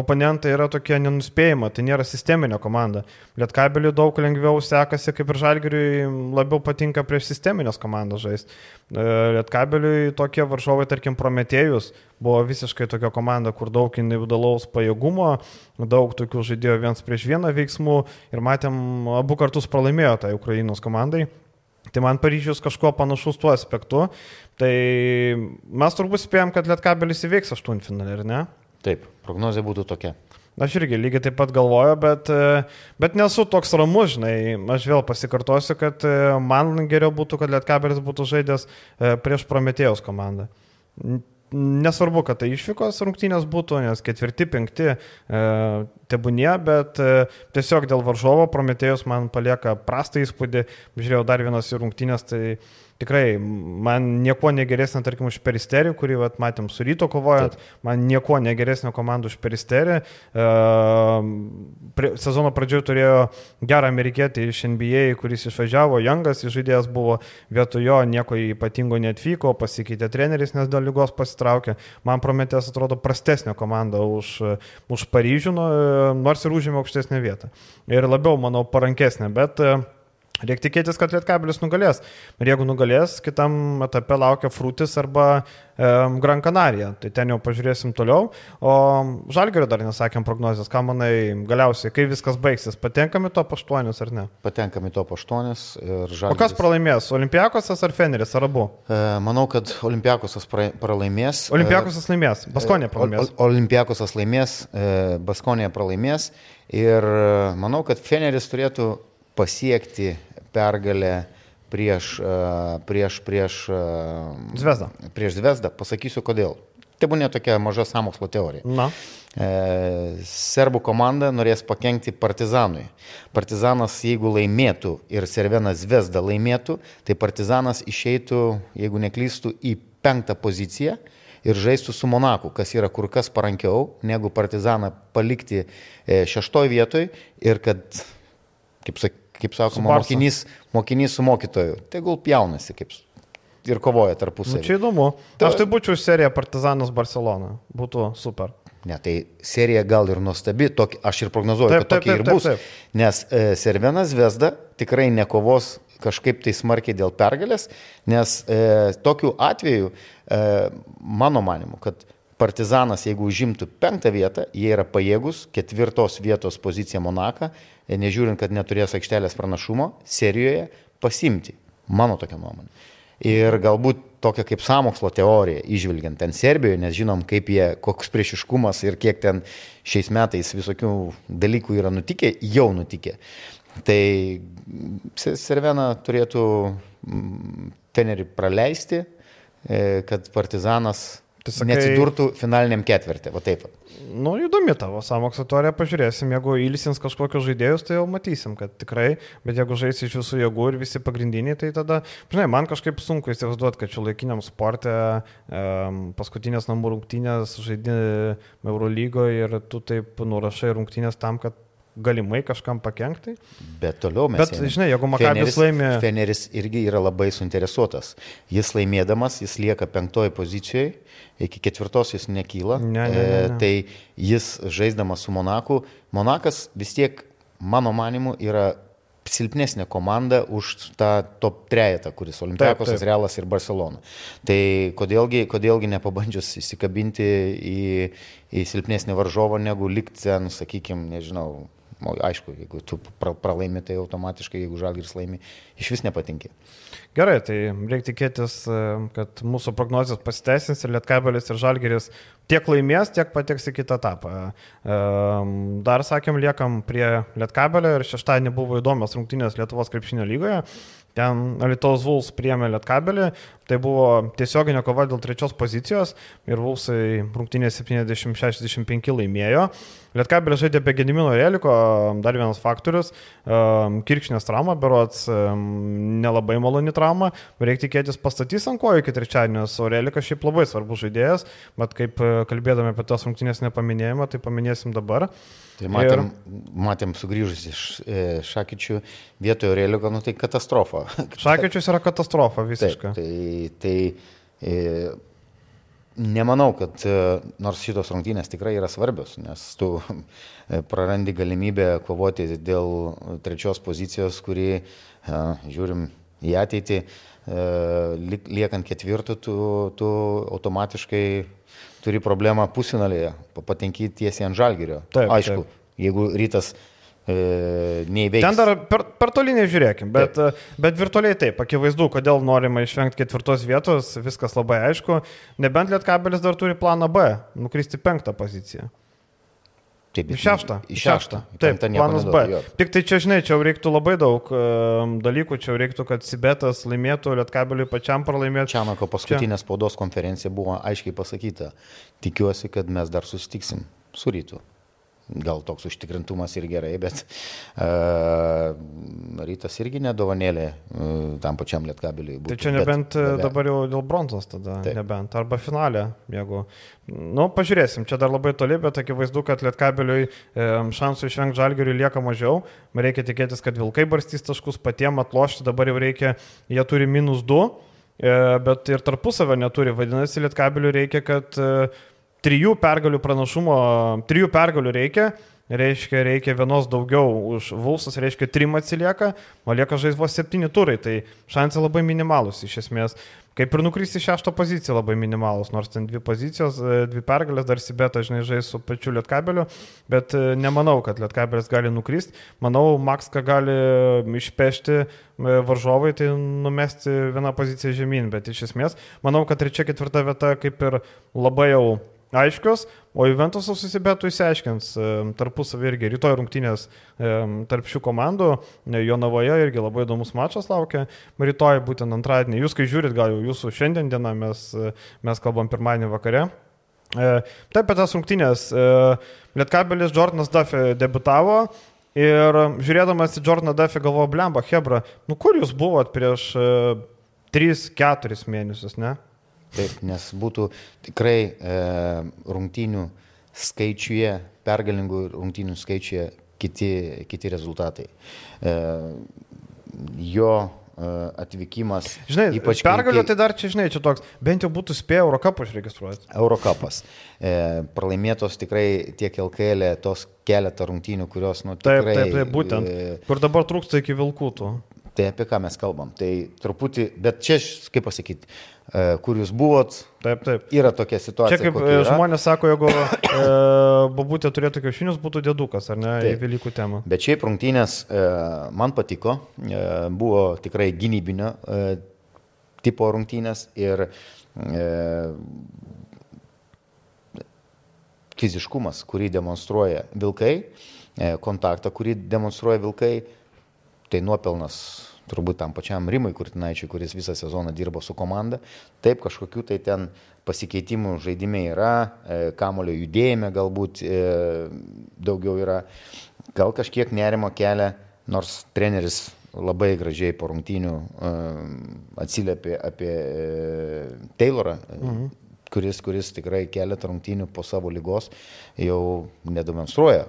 oponentai yra tokie nenuspėjama, tai nėra sisteminė komanda. Lietkabeliui daug lengviau sekasi, kaip ir Žalgiriui labiau patinka prieš sisteminės komandas žaisti. E, Lietkabeliui tokie varžovai, tarkim, Prometėjus buvo visiškai tokia komanda, kur daug individualaus pajėgumo, daug tokių žaidėjo viens prieš vieną veiksmų ir matėm, abu kartus pralaimėjo tai Ukrainos komandai. Tai man Paryžius kažkuo panašus tuo aspektu. Tai mes turbūt spėjom, kad Lietkabelis įveiks aštuntfinalį, ar ne? Taip, prognozija būtų tokia. Aš irgi lygiai taip pat galvoju, bet, bet nesu toks ramus, žinai. Aš vėl pasikartosiu, kad man geriau būtų, kad Lietkabelis būtų žaidęs e, prieš Prometėjos komandą nesvarbu, kad tai išvykos rungtynės būtų, nes ketvirti, penkti e, tebūnie, bet e, tiesiog dėl varžovo Prometėjus man palieka prastą įspūdį. Žiūrėjau dar vienas rungtynės, tai tikrai man nieko negeresnė, tarkim, už peristerį, kurį vat, matėm su ryto kovojant, Taip. man nieko negeresnė komanda už peristerį. E, prie, sezono pradžioje turėjo gerą amerikietį iš NBA, kuris išvažiavo, Jangas žaidėjas buvo, vietoj jo nieko ypatingo netvyko, pasikeitė treneris, nes dėl lygos pasitraukė. Man prometės atrodo prastesnė komanda už, už Paryžių, nors ir užėmė aukštesnę vietą. Ir labiau, manau, parankesnė, bet uh, Reikia tikėtis, kad Lietkabelis nugalės. Ir jeigu nugalės, kitam etape laukia Frutis arba e, Gran Canaria. Tai ten jau pažiūrėsim toliau. O Žalgerio dar nesakėm prognozijas. Ką manai galiausiai, kai viskas baigsis, patenkami to paštuonis ar ne? Patenkami to paštuonis. Žalgeris... O kas pralaimės? Olimpiakosas ar Feneris, ar abu? E, manau, kad Olimpiakosas pralaimės. Olimpiakosas laimės, Baskonė pralaimės. O, Olimpiakosas laimės, e, Baskonė pralaimės. Ir manau, kad Feneris turėtų pasiekti pergalę prieš, e, prieš, prieš e, Zvezdą. Prieš Zvezdą. Pasakysiu kodėl. Tai buvo netokia maža samokslo teorija. Na. E, serbų komanda norės pakengti Partizanui. Partizanas, jeigu laimėtų ir Servenas Zvezda laimėtų, tai Partizanas išeitų, jeigu neklystų, į penktą poziciją ir žaistų su Monaku, kas yra kur kas parankiau, negu Partizaną palikti e, šeštoje vietoje ir kad, kaip sakė, kaip sakoma, mokinys, mokinys su mokytoju. Tegul jaunasi, kaip ir kovoja tarpusavį. Nu, čia įdomu. Ta... Aš tai būčiau serija Partizanas Barcelona. Būtų super. Ne, tai serija gal ir nuostabi, tokį, aš ir prognozuoju, taip, kad tokia ir bus. Taip, taip. Nes e, Servenas Vesda tikrai nekovos kažkaip tai smarkiai dėl pergalės, nes e, tokiu atveju, e, mano manimu, kad Partizanas, jeigu užimtų penktą vietą, jie yra pajėgus ketvirtos vietos poziciją Monaką, nežiūrint, kad neturės aikštelės pranašumo, serijoje pasimti. Mano tokia nuomonė. Ir galbūt tokia kaip samokslo teorija, išvilgiant ten Serbijoje, nes žinom, kaip jie, koks priešiškumas ir kiek ten šiais metais visokių dalykų yra nutikę, jau nutikę. Tai Servena turėtų tenerį praleisti, e, kad Partizanas Tai sakai, neatsidurtų finaliniam ketvirtį, va taip. Nu, įdomi tavo samokslo teorija, pažiūrėsim, jeigu ilsins kažkokius žaidėjus, tai jau matysim, kad tikrai, bet jeigu žais iš visų jėgų ir visi pagrindiniai, tai tada, žinai, man kažkaip sunku įsivaizduoti, kad čia laikiniam sportė um, paskutinės namų rungtynės žaidži Eurolygoje ir tu taip nurašai rungtynės tam, kad galimai kažkam pakengti. Bet toliau mes. Bet, einam. žinai, jeigu Makabis laimė. Feneris irgi yra labai suinteresuotas. Jis laimėdamas, jis lieka penktoje pozicijoje, iki ketvirtos jis nekyla. Ne, ne, ne, ne. E, tai jis žaisdamas su Monaku, Monakas vis tiek, mano manimu, yra silpnesnė komanda už tą top trejetą, kuris Olimpiakosas, Realas ir Barcelona. Tai kodėlgi, kodėlgi nepabandžius įsikabinti į, į silpnesnį varžovą, negu likti ten, sakykime, nežinau, Aišku, jeigu tu pralaimi, tai automatiškai, jeigu žalgiris laimi, iš vis nepatinki. Gerai, tai reikia tikėtis, e, kad mūsų prognozijos pasiteisins ir Lietkabelis ir Žalgeris tiek laimės, tiek pateks į kitą etapą. E, dar sakėm, liekam prie Lietkabelio ir šeštadienį buvo įdomios rungtynės Lietuvos krepšinio lygoje. Ten Alitaus Vuls priemė Lietkabelį, tai buvo tiesioginė kova dėl trečios pozicijos ir Vulsai rungtynės 70-65 laimėjo. Lietkabelis žaidė be Gedimino Reliko, dar vienas faktorius, kirkšnės trauma, berots nelabai maloni trauma, reikia tikėtis pastatys ant kojų iki trečiadienio, o Relikas šiaip labai svarbus žaidėjas, bet kaip kalbėdami apie tos rungtynės nepaminėjimą, tai paminėsim dabar. Tai matėm, ir... matėm sugrįžus iš e, Šakyčių vietoje Aurelio, nu tai katastrofa. Šakyčius yra katastrofa visiškai. Tai tai e, nemanau, kad e, nors šitos rungtynės tikrai yra svarbios, nes tu e, prarandi galimybę kovoti dėl trečios pozicijos, kuri, e, žiūrim į ateitį, liekant ketvirtų, tu, tu automatiškai turi problemą pusinalėje, patenki tiesiai ant žalgerio. Taip, Aišku, taip. jeigu rytas neįveiks. Ten dar per, per toli nežiūrėkim, bet, taip. bet virtualiai taip, akivaizdu, kodėl norima išvengti ketvirtos vietos, viskas labai aišku, nebent Lietkabelis dar turi planą B, nukristi penktą poziciją. Taip, į šeštą. Į šeštą. Taip, planas B. Jo. Tik tai čia, žinai, čia reiktų labai daug um, dalykų, čia reiktų, kad Sibetas laimėtų, Lietkabeliui pačiam pralaimėtų. Čianako paskutinė čia. spaudos konferencija buvo aiškiai pasakyta. Tikiuosi, kad mes dar susitiksim su rytu. Gal toks užtikrintumas ir gerai, bet uh, rytas irgi nedovanėlė uh, tam pačiam lietkabiliui. Tai čia nebent bet, e, dabar jau dėl bronzos tada, taip. nebent, arba finalė, jeigu, nu, pažiūrėsim, čia dar labai toli, bet akivaizdu, kad lietkabiliui um, šansų išvengti žalgeriui lieka mažiau, reikia tikėtis, kad vilkai barstys taškus patiem atlošti, dabar jau reikia, jie turi minus 2, bet ir tarpusavio neturi, vadinasi, lietkabiliui reikia, kad uh, trijų pergalių pranašumo, trijų pergalių reikia, reiškia, reikia vienos daugiau už Vulsas, reiškia, trim atsilieka, o lieka žaisvos septyni turai, tai šansai labai minimalus iš esmės. Kaip ir nukristi šeštą poziciją labai minimalus, nors ten dvi pozicijos, e, dvi pergalės, dar Sibeta, žinai, žais su pačiu Lietkabeliu, bet e, nemanau, kad Lietkabelis gali nukristi. Manau, Makska gali išpešti e, varžovai, tai numesti vieną poziciją žemyn, bet iš esmės manau, kad trečia, ketvirta vieta kaip ir labai jau aiškios, o Juventusas susibetų įsiaiškins tarpusavį irgi. Rytoj rungtynės tarp šių komandų, e, Jonavoje irgi labai įdomus mačas laukia. Rytoj būtent antradienį, jūs kai žiūrit, gal jau jūsų šiandien diena, mes, e, mes kalbam pirmadienį vakare. E, taip, apie tas rungtynės. Lietkabelis Jordanas Duffy debutavo ir žiūrėdamas į Jordaną Duffy galvoju, blemba, Hebra, nu kur jūs buvot prieš 3-4 mėnesius, ne? Taip, nes būtų tikrai e, rungtynių skaičiuje, pergalingų rungtynių skaičiuje kiti, kiti rezultatai. E, jo e, atvykimas. Žinai, ypač pergalio kai... tai dar čia, žinai, čia toks, bent jau būtų spėję Eurocapą užregistruoti. Eurocapas. E, pralaimėtos tikrai tiek LKL, e, tos keletą rungtynių, kurios, nu, tikrai... Taip, taip, taip, būtent. E, kur dabar trūksta iki Vilkūtų. Tai apie ką mes kalbam. Tai truputį, bet čia, kaip pasakyti, e, kur jūs buvot. Taip, taip. Yra tokia situacija. Čia kaip e, žmonės sako, jeigu e, babutė turėtų kiaušinius, būtų dėdukas, ar ne, taip. į Velykų temą. Bet šiaip rungtynės e, man patiko, e, buvo tikrai gynybinio e, tipo rungtynės ir e, fiziškumas, kurį demonstruoja vilkai, e, kontaktą, kurį demonstruoja vilkai, tai nuopelnas turbūt tam pačiam Rimui Kurtinaičiui, kuris visą sezoną dirbo su komanda. Taip, kažkokių tai ten pasikeitimų žaidime yra, e, kamulio judėjime galbūt e, daugiau yra. Gal kažkiek nerimo kelia, nors treneris labai gražiai po rungtynių e, atsiliepė apie Taylorą. Mhm kuris, kuris tikrai keletą rungtynių po savo lygos jau nedemonstruoja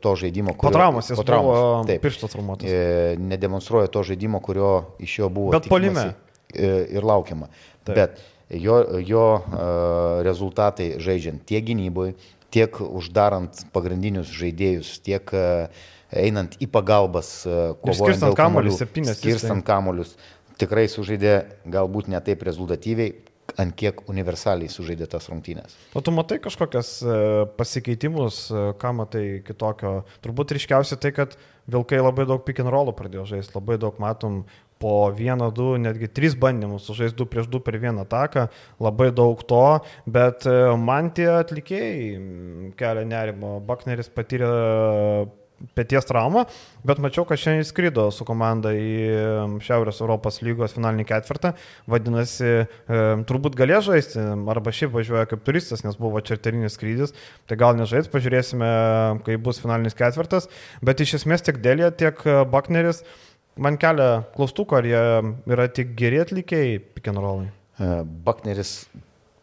to žaidimo, kurio... Po traumos jis po traumos, buvo taip, pirštas traumuotas. E, nedemonstruoja to žaidimo, kurio iš jo buvo. Bet polime. E, ir laukiama. Taip. Bet jo, jo rezultatai žaidžiant tiek gynyboje, tiek uždarant pagrindinius žaidėjus, tiek einant į pagalbas, kovojant kamuolius. Skirstant kamuolius. Tikrai sužaidė galbūt ne taip rezultatyviai, ant kiek universaliai sužaidė tas rungtynės. O tu matai kažkokias e, pasikeitimus, e, ką matai kitokio? Turbūt ryškiausia tai, kad Vilkai labai daug pick and rollų pradėjo žaisti, labai daug matom po vieną, du, netgi tris bandymus, sužais du prieš du per vieną ataką, labai daug to, bet e, man tie atlikėjai kelia nerimo. Bakneris patyrė pėties traumą, bet mačiau, kad šiandien skrido su komanda į Šiaurės Europos lygos finalinį ketvirtą, vadinasi, e, turbūt galės žaisti, arba šiaip važiuoja kaip turistas, nes buvo čarterinis skrydis, tai gal nežais, pažiūrėsime, kai bus finalinis ketvirtas, bet iš esmės tiek Dėlė, tiek Bakneris man kelia klaustukų, ar jie yra tik geri atlikėjai pikenrolai. E, Bakneris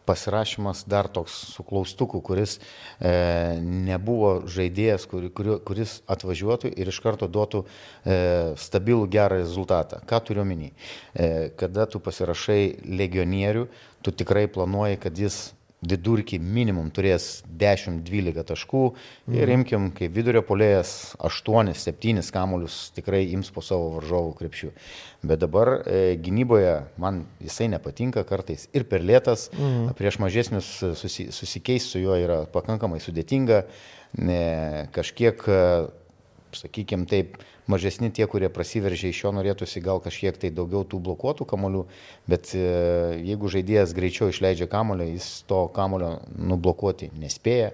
pasirašymas dar toks su klaustuku, kuris e, nebuvo žaidėjas, kur, kur, kuris atvažiuotų ir iš karto duotų e, stabilų gerą rezultatą. Ką turiu omeny? E, kada tu pasirašai legionierių, tu tikrai planuoji, kad jis vidurkį minimum turės 10-12 taškų ir mhm. imkim, kaip vidurio polėjas 8-7 kamuolius tikrai ims po savo varžovų krepšių. Bet dabar e, gynyboje man jisai nepatinka kartais ir per lėtas, mhm. prieš mažesnius susi, susikeis su juo yra pakankamai sudėtinga, ne, kažkiek, sakykime taip, mažesni tie, kurie prasiveržia iš jo, norėtųsi gal kažkiek tai daugiau tų blokuotų kamolių, bet e, jeigu žaidėjas greičiau išleidžia kamolio, jis to kamolio nublokuoti nespėja.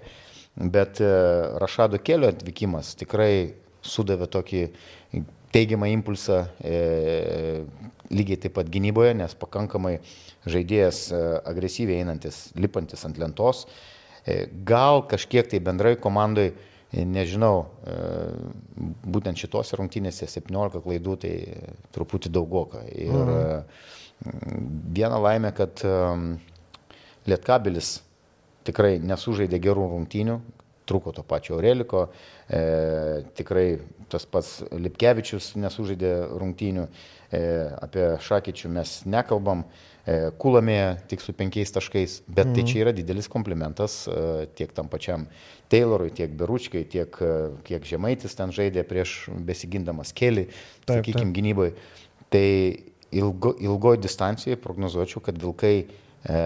bet e, Rašado kelio atvykimas tikrai sudavė tokį teigiamą impulsą e, lygiai taip pat gynyboje, nes pakankamai žaidėjas e, agresyviai einantis, lipantis ant lentos. E, gal kažkiek tai bendrai komandai, e, nežinau, e, būtent šitose rungtynėse 17 klaidų tai truputį daugoka. Ir mhm. viena laimė, kad Lietkabelis tikrai nesužaidė gerų rungtynių, truko to pačio Aureliko, e, tikrai tas pats Lipkevičius nesužaidė rungtynių, e, apie Šakyčių mes nekalbam, e, Kulamė tik su penkiais taškais, bet mhm. tai čia yra didelis komplimentas e, tiek tam pačiam Taylorui, tiek Beručkai, tiek e, kiek Žemaitis ten žaidė prieš besigindamas keli, sakykime, gynybai. Tai ilgo, ilgoje distancijoje prognozuočiau, kad Vilkai, e,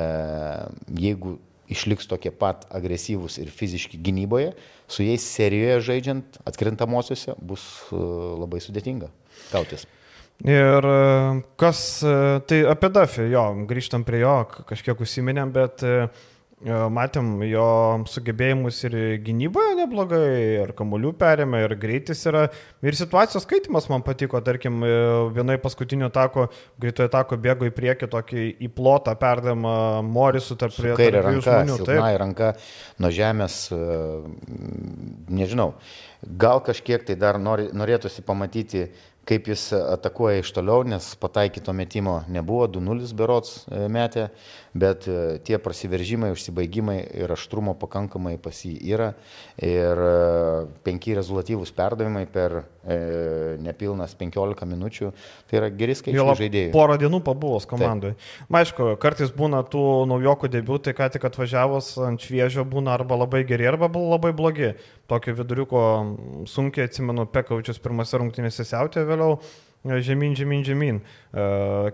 jeigu išliks tokie pat agresyvūs ir fiziški gynyboje, su jais serijoje žaidžiant atkrintamosiose bus e, labai sudėtinga kautis. Ir e, kas, e, tai apie Dafį, jo, grįžtam prie jo, kažkiek užsiminėm, bet E, matėm jo sugebėjimus ir gynyboje neblogai, ir kamuolių perėmė, ir greitis yra. Ir situacijos skaitimas man patiko, tarkim, e, vienai paskutinio tako, greitoje tako bėgo į priekį tokį įplotą perdamą Morisų tarp prie kairė ranka. Taip, ranka nuo žemės, nežinau, gal kažkiek tai dar nori, norėtųsi pamatyti kaip jis atakuoja iš toliau, nes pataikyto metimo nebuvo, 2-0 berots e, metė, bet e, tie prasiveržimai, užsibaigimai ir aštrumo pakankamai pas jį yra. Ir e, penki rezultatyvūs perdavimai per e, nepilnas 15 minučių, tai yra geri skaičiai žaidėjai. Porą dienų pabuvos komandai. Aišku, kartais būna tų naujokų debiutai, ką tik atvažiavus ant šviežio būna arba labai geri, arba labai blogi tokio viduriuko sunkiai atsimenu, Pekaučius pirmose rungtynėse siautė vėliau, žemyn, žemyn, žemyn. E,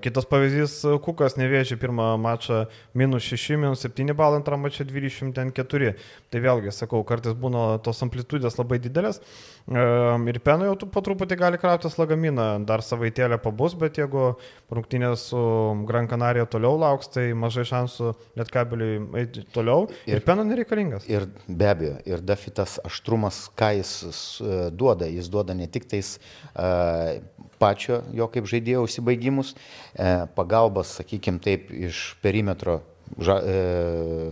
kitas pavyzdys - Kukas nevėžė pirmą mačą minus 6, minus 7 balų, antrą mačą 24. Tai vėlgi, sakau, kartais būna tos amplitudės labai didelės. Ir Peno jau po truputį gali krautis lagaminą, dar savaitėlę pabus, bet jeigu rungtynės su Gran Canaria toliau lauks, tai mažai šansų lietkabeliui eiti toliau. Ir, ir Peno nereikalingas. Ir be abejo, ir Dafitas aštrumas, ką jis duoda, jis duoda ne tik tais uh, pačio jo kaip žaidėjo užsibaigimus, e, pagalbas, sakykime taip, iš perimetro. Ža, e,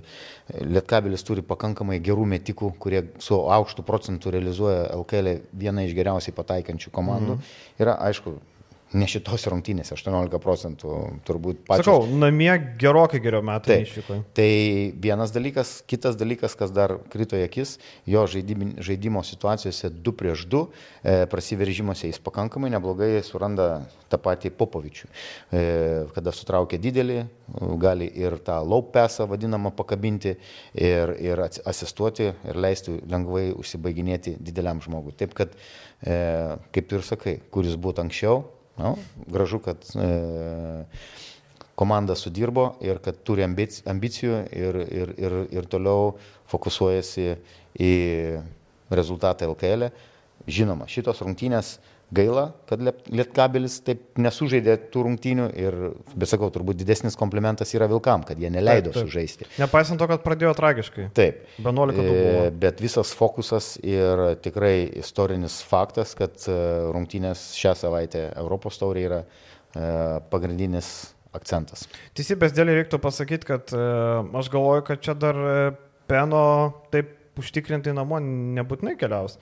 Lietkabelis turi pakankamai gerų metikų, kurie su aukštu procentu realizuoja LKL vieną iš geriausiai pataikančių komandų. Mhm. Yra, aišku, Ne šitos rungtynėse, 18 procentų turbūt pačios. Sakau, namie gerokai geriau metai išvyko. Tai vienas dalykas, kitas dalykas, kas dar krito į akis, jo žaidimo situacijose 2 prieš 2, e, prasiveržimuose jis pakankamai neblogai suranda tą patį Popovičių. E, kada sutraukia didelį, gali ir tą laupesą vadinamą pakabinti ir, ir asistuoti ir leisti lengvai užsibaiginėti dideliam žmogui. Taip kad, e, kaip tu ir sakai, kuris būtų anksčiau, Nu, gražu, kad e, komanda sudirbo ir kad turi ambicijų ir, ir, ir, ir toliau fokusuojasi į rezultatą LKL. E. Žinoma, šitos rungtynės Gaila, kad Lietkabelis taip nesužaidė tų rungtynių ir, bet sakau, turbūt didesnis komplimentas yra Vilkam, kad jie neleido taip, taip. sužaisti. Nepaisant to, kad pradėjo tragiškai. Taip. 11 buvo. Bet visas fokusas ir tikrai istorinis faktas, kad e, rungtynės šią savaitę Europos taurė yra e, pagrindinis akcentas. Teisybės dėlį reiktų pasakyti, kad e, aš galvoju, kad čia dar Peno taip užtikrinti namo nebūtinai keliaus.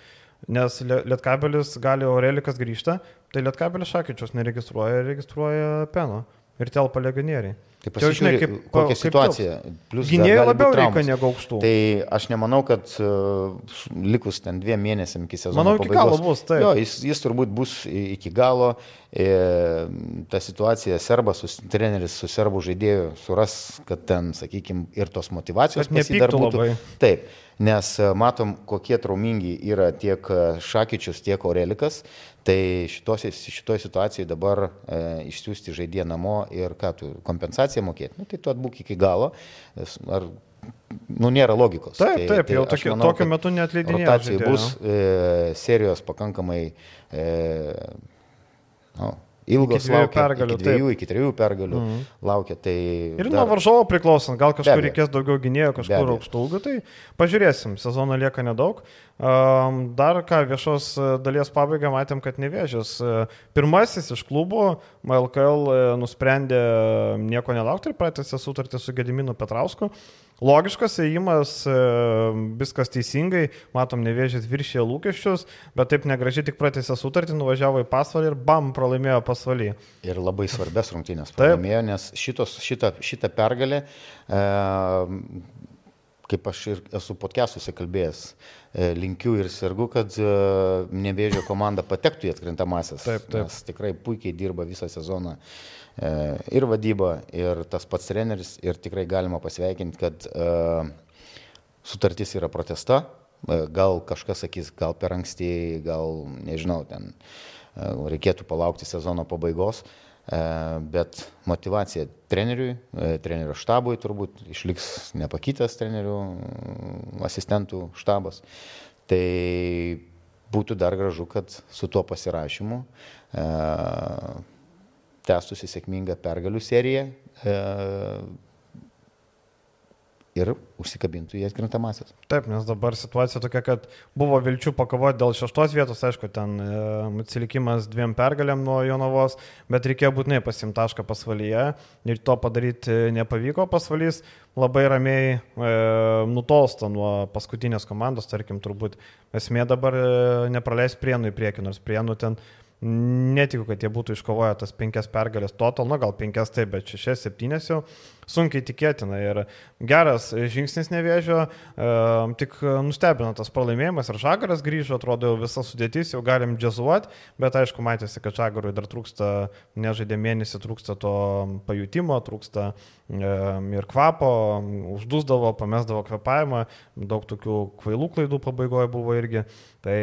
Nes Lietkabelis gali Aurelikas grįžta, tai Lietkabelis Šakyčios neregistruoja, registruoja Peno ir telpa legionieriai. Tai pasižiūrėk, kaip, kokia kaip situacija. Gynėjai labiau reikia negu aukštų. Tai aš nemanau, kad uh, likus ten dviem mėnesiam iki sezono. Manau, iki pabaigos, galo bus. Taip. Jo, jis, jis turbūt bus iki galo. E, ta situacija, serbas, su, treneris su serbų žaidėju suras, kad ten, sakykime, ir tos motivacijos. Labai. Taip nes matom, kokie traumingi yra tiek Šakyčius, tiek Orelikas, tai šitoje šitoj situacijoje dabar e, išsiųsti žaidėją namo ir ką tu kompensaciją mokėti, nu, tai tu atbūk iki galo, ar nu, nėra logikos. Taip, taip, tai, tai jau tokiu, manau, tokiu metu netleidinėjau. Rotacijai bus, e, serijos pakankamai e, nu, ilgos iki laukia, pergalių, iki dviejų, taip. iki trijų pergalių Mhm. laukia. Tai Ir dar- nuo varžovo priklausant, gal kažkur reikės daugiau gynėjų, Be kažkur aukštų ūgių, tai pažiūrėsim, sezono lieka nedaug. Dar ką viešos e, dalies pabaigą matėm, kad nevėžės. e, Pirmasis iš klubų LKL e, nusprendė nieko nelaukti ir pratęsė sutartį su Gediminu Petrausku. Logiškas ėjimas, e, viskas teisingai, matom, nevėžės viršė lūkesčius, bet taip negražiai tik pratęsė sutartį, nuvažiavo į pasvalį ir bam, pralaimėjo pasvalį. Ir labai svarbės rungtynės Taip. pralaimėjo, nes šitos, šitą, šitą pergalę, e, kaip aš ir esu podcastuose kalbėjęs, e, linkiu ir sergu, kad e, nevėžio komanda patektų į atkrintamasias. Taip, taip. Nes tikrai puikiai dirba visą sezoną. E, ir vadyba, ir tas pats treneris, ir tikrai galima pasveikinti, kad sutartis yra protesta. Gal kažkas sakys, gal per anksti, gal nežinau, ten reikėtų palaukti sezono pabaigos. E, Bet motivacija treneriui, e, trenerio štabui turbūt išliks nepakitęs trenerių mm, asistentų štabas. Tai būtų dar gražu, kad su tuo pasirašymu e, tęstųsi sėkminga pergalių serija e, ir užsikabintų į atkrintamasias. Taip, nes dabar situacija tokia, kad buvo vilčių pakovoti dėl šeštos vietos, aišku, ten e, atsilikimas dviem pergalėm nuo Jonavos, bet reikėjo būtinai pasimti tašką pasvalyje ir to padaryti nepavyko. Pasvalys labai ramiai e, nutolsta nuo paskutinės komandos, tarkim, turbūt esmė dabar e, nepraleis prienų į priekį, nors prienų ten Netikiu, kad jie būtų iškovoję tas penkias pergalės total, na gal penkias taip, bet šešias, septynes jau sunkiai tikėtina. Ir geras žingsnis nevėžio, e, tik nustebino tas pralaimėjimas ir Žagaras grįžo, atrodo jau visa sudėtis, jau galim džiazuoti, bet aišku, matėsi, kad Žagarui dar trūksta, nežaidė mėnesį, trūksta to pajutimo, trūksta e, ir kvapo, uždusdavo, pamesdavo kvepavimą, daug tokių kvailų klaidų pabaigoje buvo irgi. Tai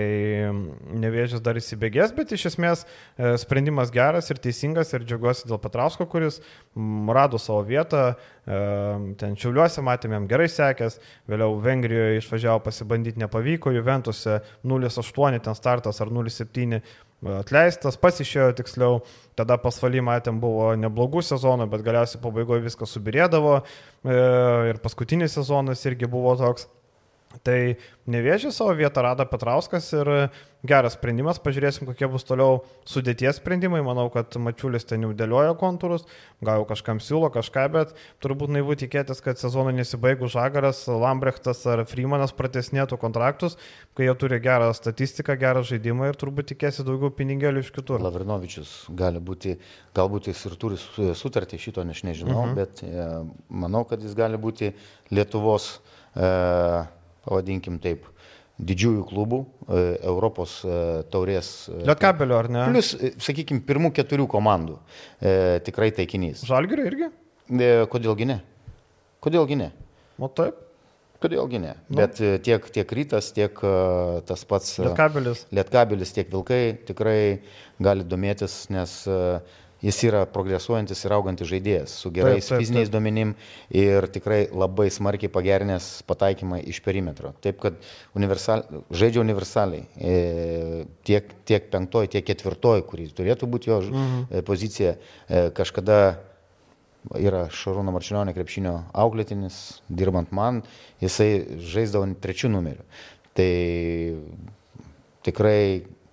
nevėžės dar įsibėgės, bet iš esmės e, sprendimas geras ir teisingas ir džiaugiuosi dėl Petrausko, kuris rado savo vietą, ten Čiauliuose matėm jam gerai sekęs, vėliau Vengrijoje išvažiavo pasibandyti, nepavyko, Juventuse 0,8 ten startas ar 0,7 atleistas, pasišėjo tiksliau, tada pasvaly matėm buvo neblogų sezonų, bet galiausiai pabaigoje viskas subirėdavo e, ir paskutinis sezonas irgi buvo toks. Tai nevėžė savo vietą rado Petrauskas ir geras sprendimas, pažiūrėsim, kokie bus toliau sudėties sprendimai. Manau, kad Mačiulis ten jau dėlioja kontūrus, gal kažkam siūlo kažką, bet turbūt naivu tikėtis, kad sezono nesibaigus Žagaras, Lambrechtas ar Freemanas pratesnėtų kontraktus, kai jie turi gerą statistiką, gerą žaidimą ir turbūt tikėsi daugiau pinigėlių iš kitur. Lavrinovičius gali būti, galbūt jis ir turi su- sutartį, šito aš nežinau, mhm. bet e, manau, kad jis gali būti Lietuvos, e, pavadinkim taip, didžiųjų klubų, e, Europos e, taurės. e, Lietkabelio ar ne? Plus, sakykime, pirmų keturių komandų e, tikrai taikinys. Žalgirio irgi? E, kodėlgi ne? Kodėlgi ne? O taip. Kodėlgi ne? Nu. Bet tiek, tiek rytas, tiek tas pats Lietkabelis. Lietkabelis, tiek Vilkai tikrai gali domėtis, nes e, jis yra progresuojantis ir augantis žaidėjas su gerais Taip, taip, fiziniais duomenim ir tikrai labai smarkiai pagerinęs pataikymą iš perimetro. Taip, kad universal, žaidžia universaliai. E, tiek, tiek penktoji, tiek ketvirtoji, kuri turėtų būti jo mhm. pozicija, e, kažkada yra Šarūno Marčinionė krepšinio auklėtinis, dirbant man, jisai žaisdavo trečių numerių. Tai tikrai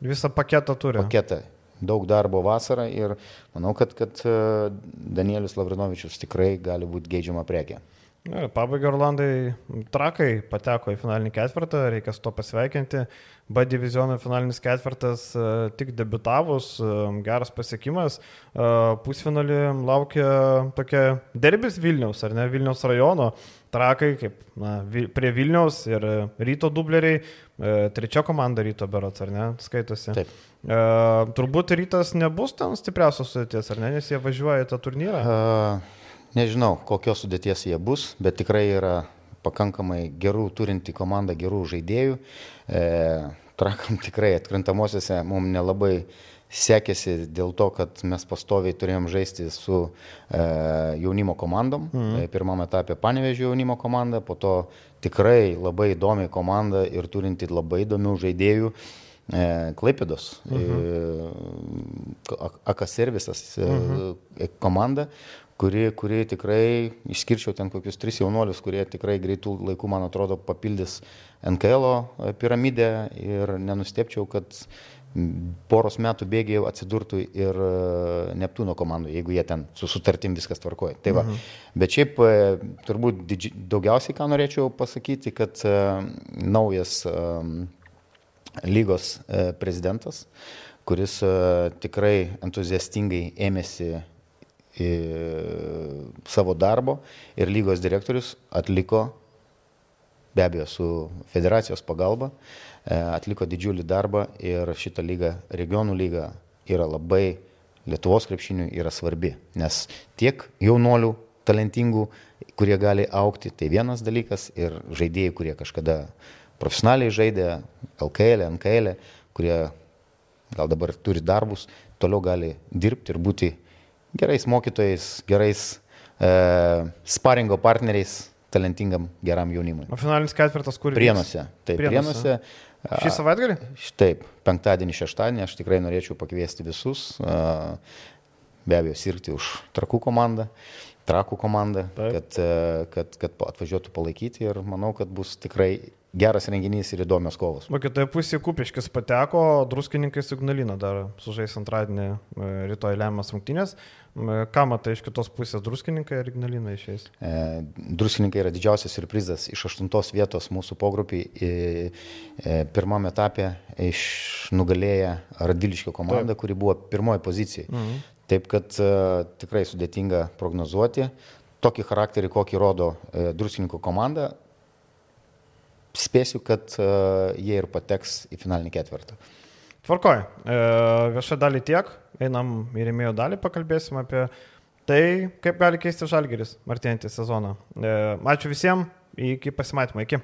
Visą paketą turi. paketą, daug darbo vasarą ir manau, kad, kad e, Danielius Lavrinovičius tikrai gali būti geidžiama prekė. Na, Pabaigai Orlandai trakai pateko į finalinį ketvirtą, reikia su to pasveikinti. B diviziono finalinis ketvirtas e, tik debitavus, e, geras pasiekimas. E, Pusfinalį laukia tokia derbis Vilniaus, ar ne Vilniaus rajono. Trakai, kaip na, prie Vilniaus ir ryto dubleriai, trečia komanda ryto berots, ar ne, skaitosi. Taip. E, turbūt rytas nebus ten stipriausios sudėties, ar ne, nes jie važiuoja į tą turnyrą. Uh, nežinau, kokios sudėties jie bus, bet tikrai yra pakankamai gerų turinti komanda, gerų žaidėjų. E, trakam tikrai atkrintamosiose mums nelabai sekėsi dėl to, kad mes pastoviai turėjom žaisti su e, jaunimo komandom. Mhm. Pirmame etape Panevežio jaunimo komanda, po to tikrai labai įdomi komanda ir turinti labai įdomių žaidėjų. Klaipėdos, AK servisas komanda, kuri, kuri tikrai išskirčiau ten kokius tris jaunuolius, kurie tikrai greitų laikų, man atrodo, papildys NKL piramidę ir nenustepčiau, kad poros metų bėgiai atsidurtų ir Neptūno komandoje, jeigu jie ten su sutartim viskas tvarkoja. Tai va. Mhm. Bet šiaip turbūt didži... daugiausiai ką norėčiau pasakyti, kad naujas lygos prezidentas, kuris tikrai entuziastingai ėmėsi savo darbo ir lygos direktorius atliko, be abejo, su federacijos pagalba, e, atliko didžiulį darbą ir šita lyga, regionų lyga, yra labai Lietuvos krepšiniui yra svarbi, nes tiek jaunolių, talentingų, kurie gali aukti, tai vienas dalykas ir žaidėjai, kurie kažkada profesionaliai žaidė LKL, NKL, kurie gal dabar turi darbus, toliau gali dirbti ir būti gerais mokytojais, gerais e, sparingo partneriais talentingam geram jaunimui. O finalinis ketvirtas kur? Prienuose. Taip, prienuose. prienuose Šį savaitgalį? Taip, penktadienį, šeštadienį aš tikrai norėčiau pakviesti visus, be abejo, sirgti už trakų komandą, trakų komandą, Taip. kad, e, kad, kad atvažiuotų palaikyti ir manau, kad bus tikrai geras renginys ir įdomios kovos. O kitoje pusėje Kupiškis pateko, druskininkai Signalina dar sužais antradienį e, rytoj lemiamas rungtynės. Ką matai iš kitos pusės, druskininkai ar Ignalina išeis? E, druskininkai yra didžiausias surprizas iš aštuntos vietos mūsų pogrupiai. E, e, pirmame etape išnugalėję Radiliškio komandą, Taip. kuri buvo pirmoji pozicija. Mhm. Taip kad e, tikrai sudėtinga prognozuoti. Tokį charakterį, kokį rodo e, druskininkų komanda, spėsiu, kad jie ir pateks į finalinį ketvirtą. Tvarkoj, e, viešą dalį tiek, einam į rėmėjo dalį, pakalbėsim apie tai, kaip gali keisti žalgeris artėjantį sezoną. E, ačiū visiems, iki pasimatymo, iki.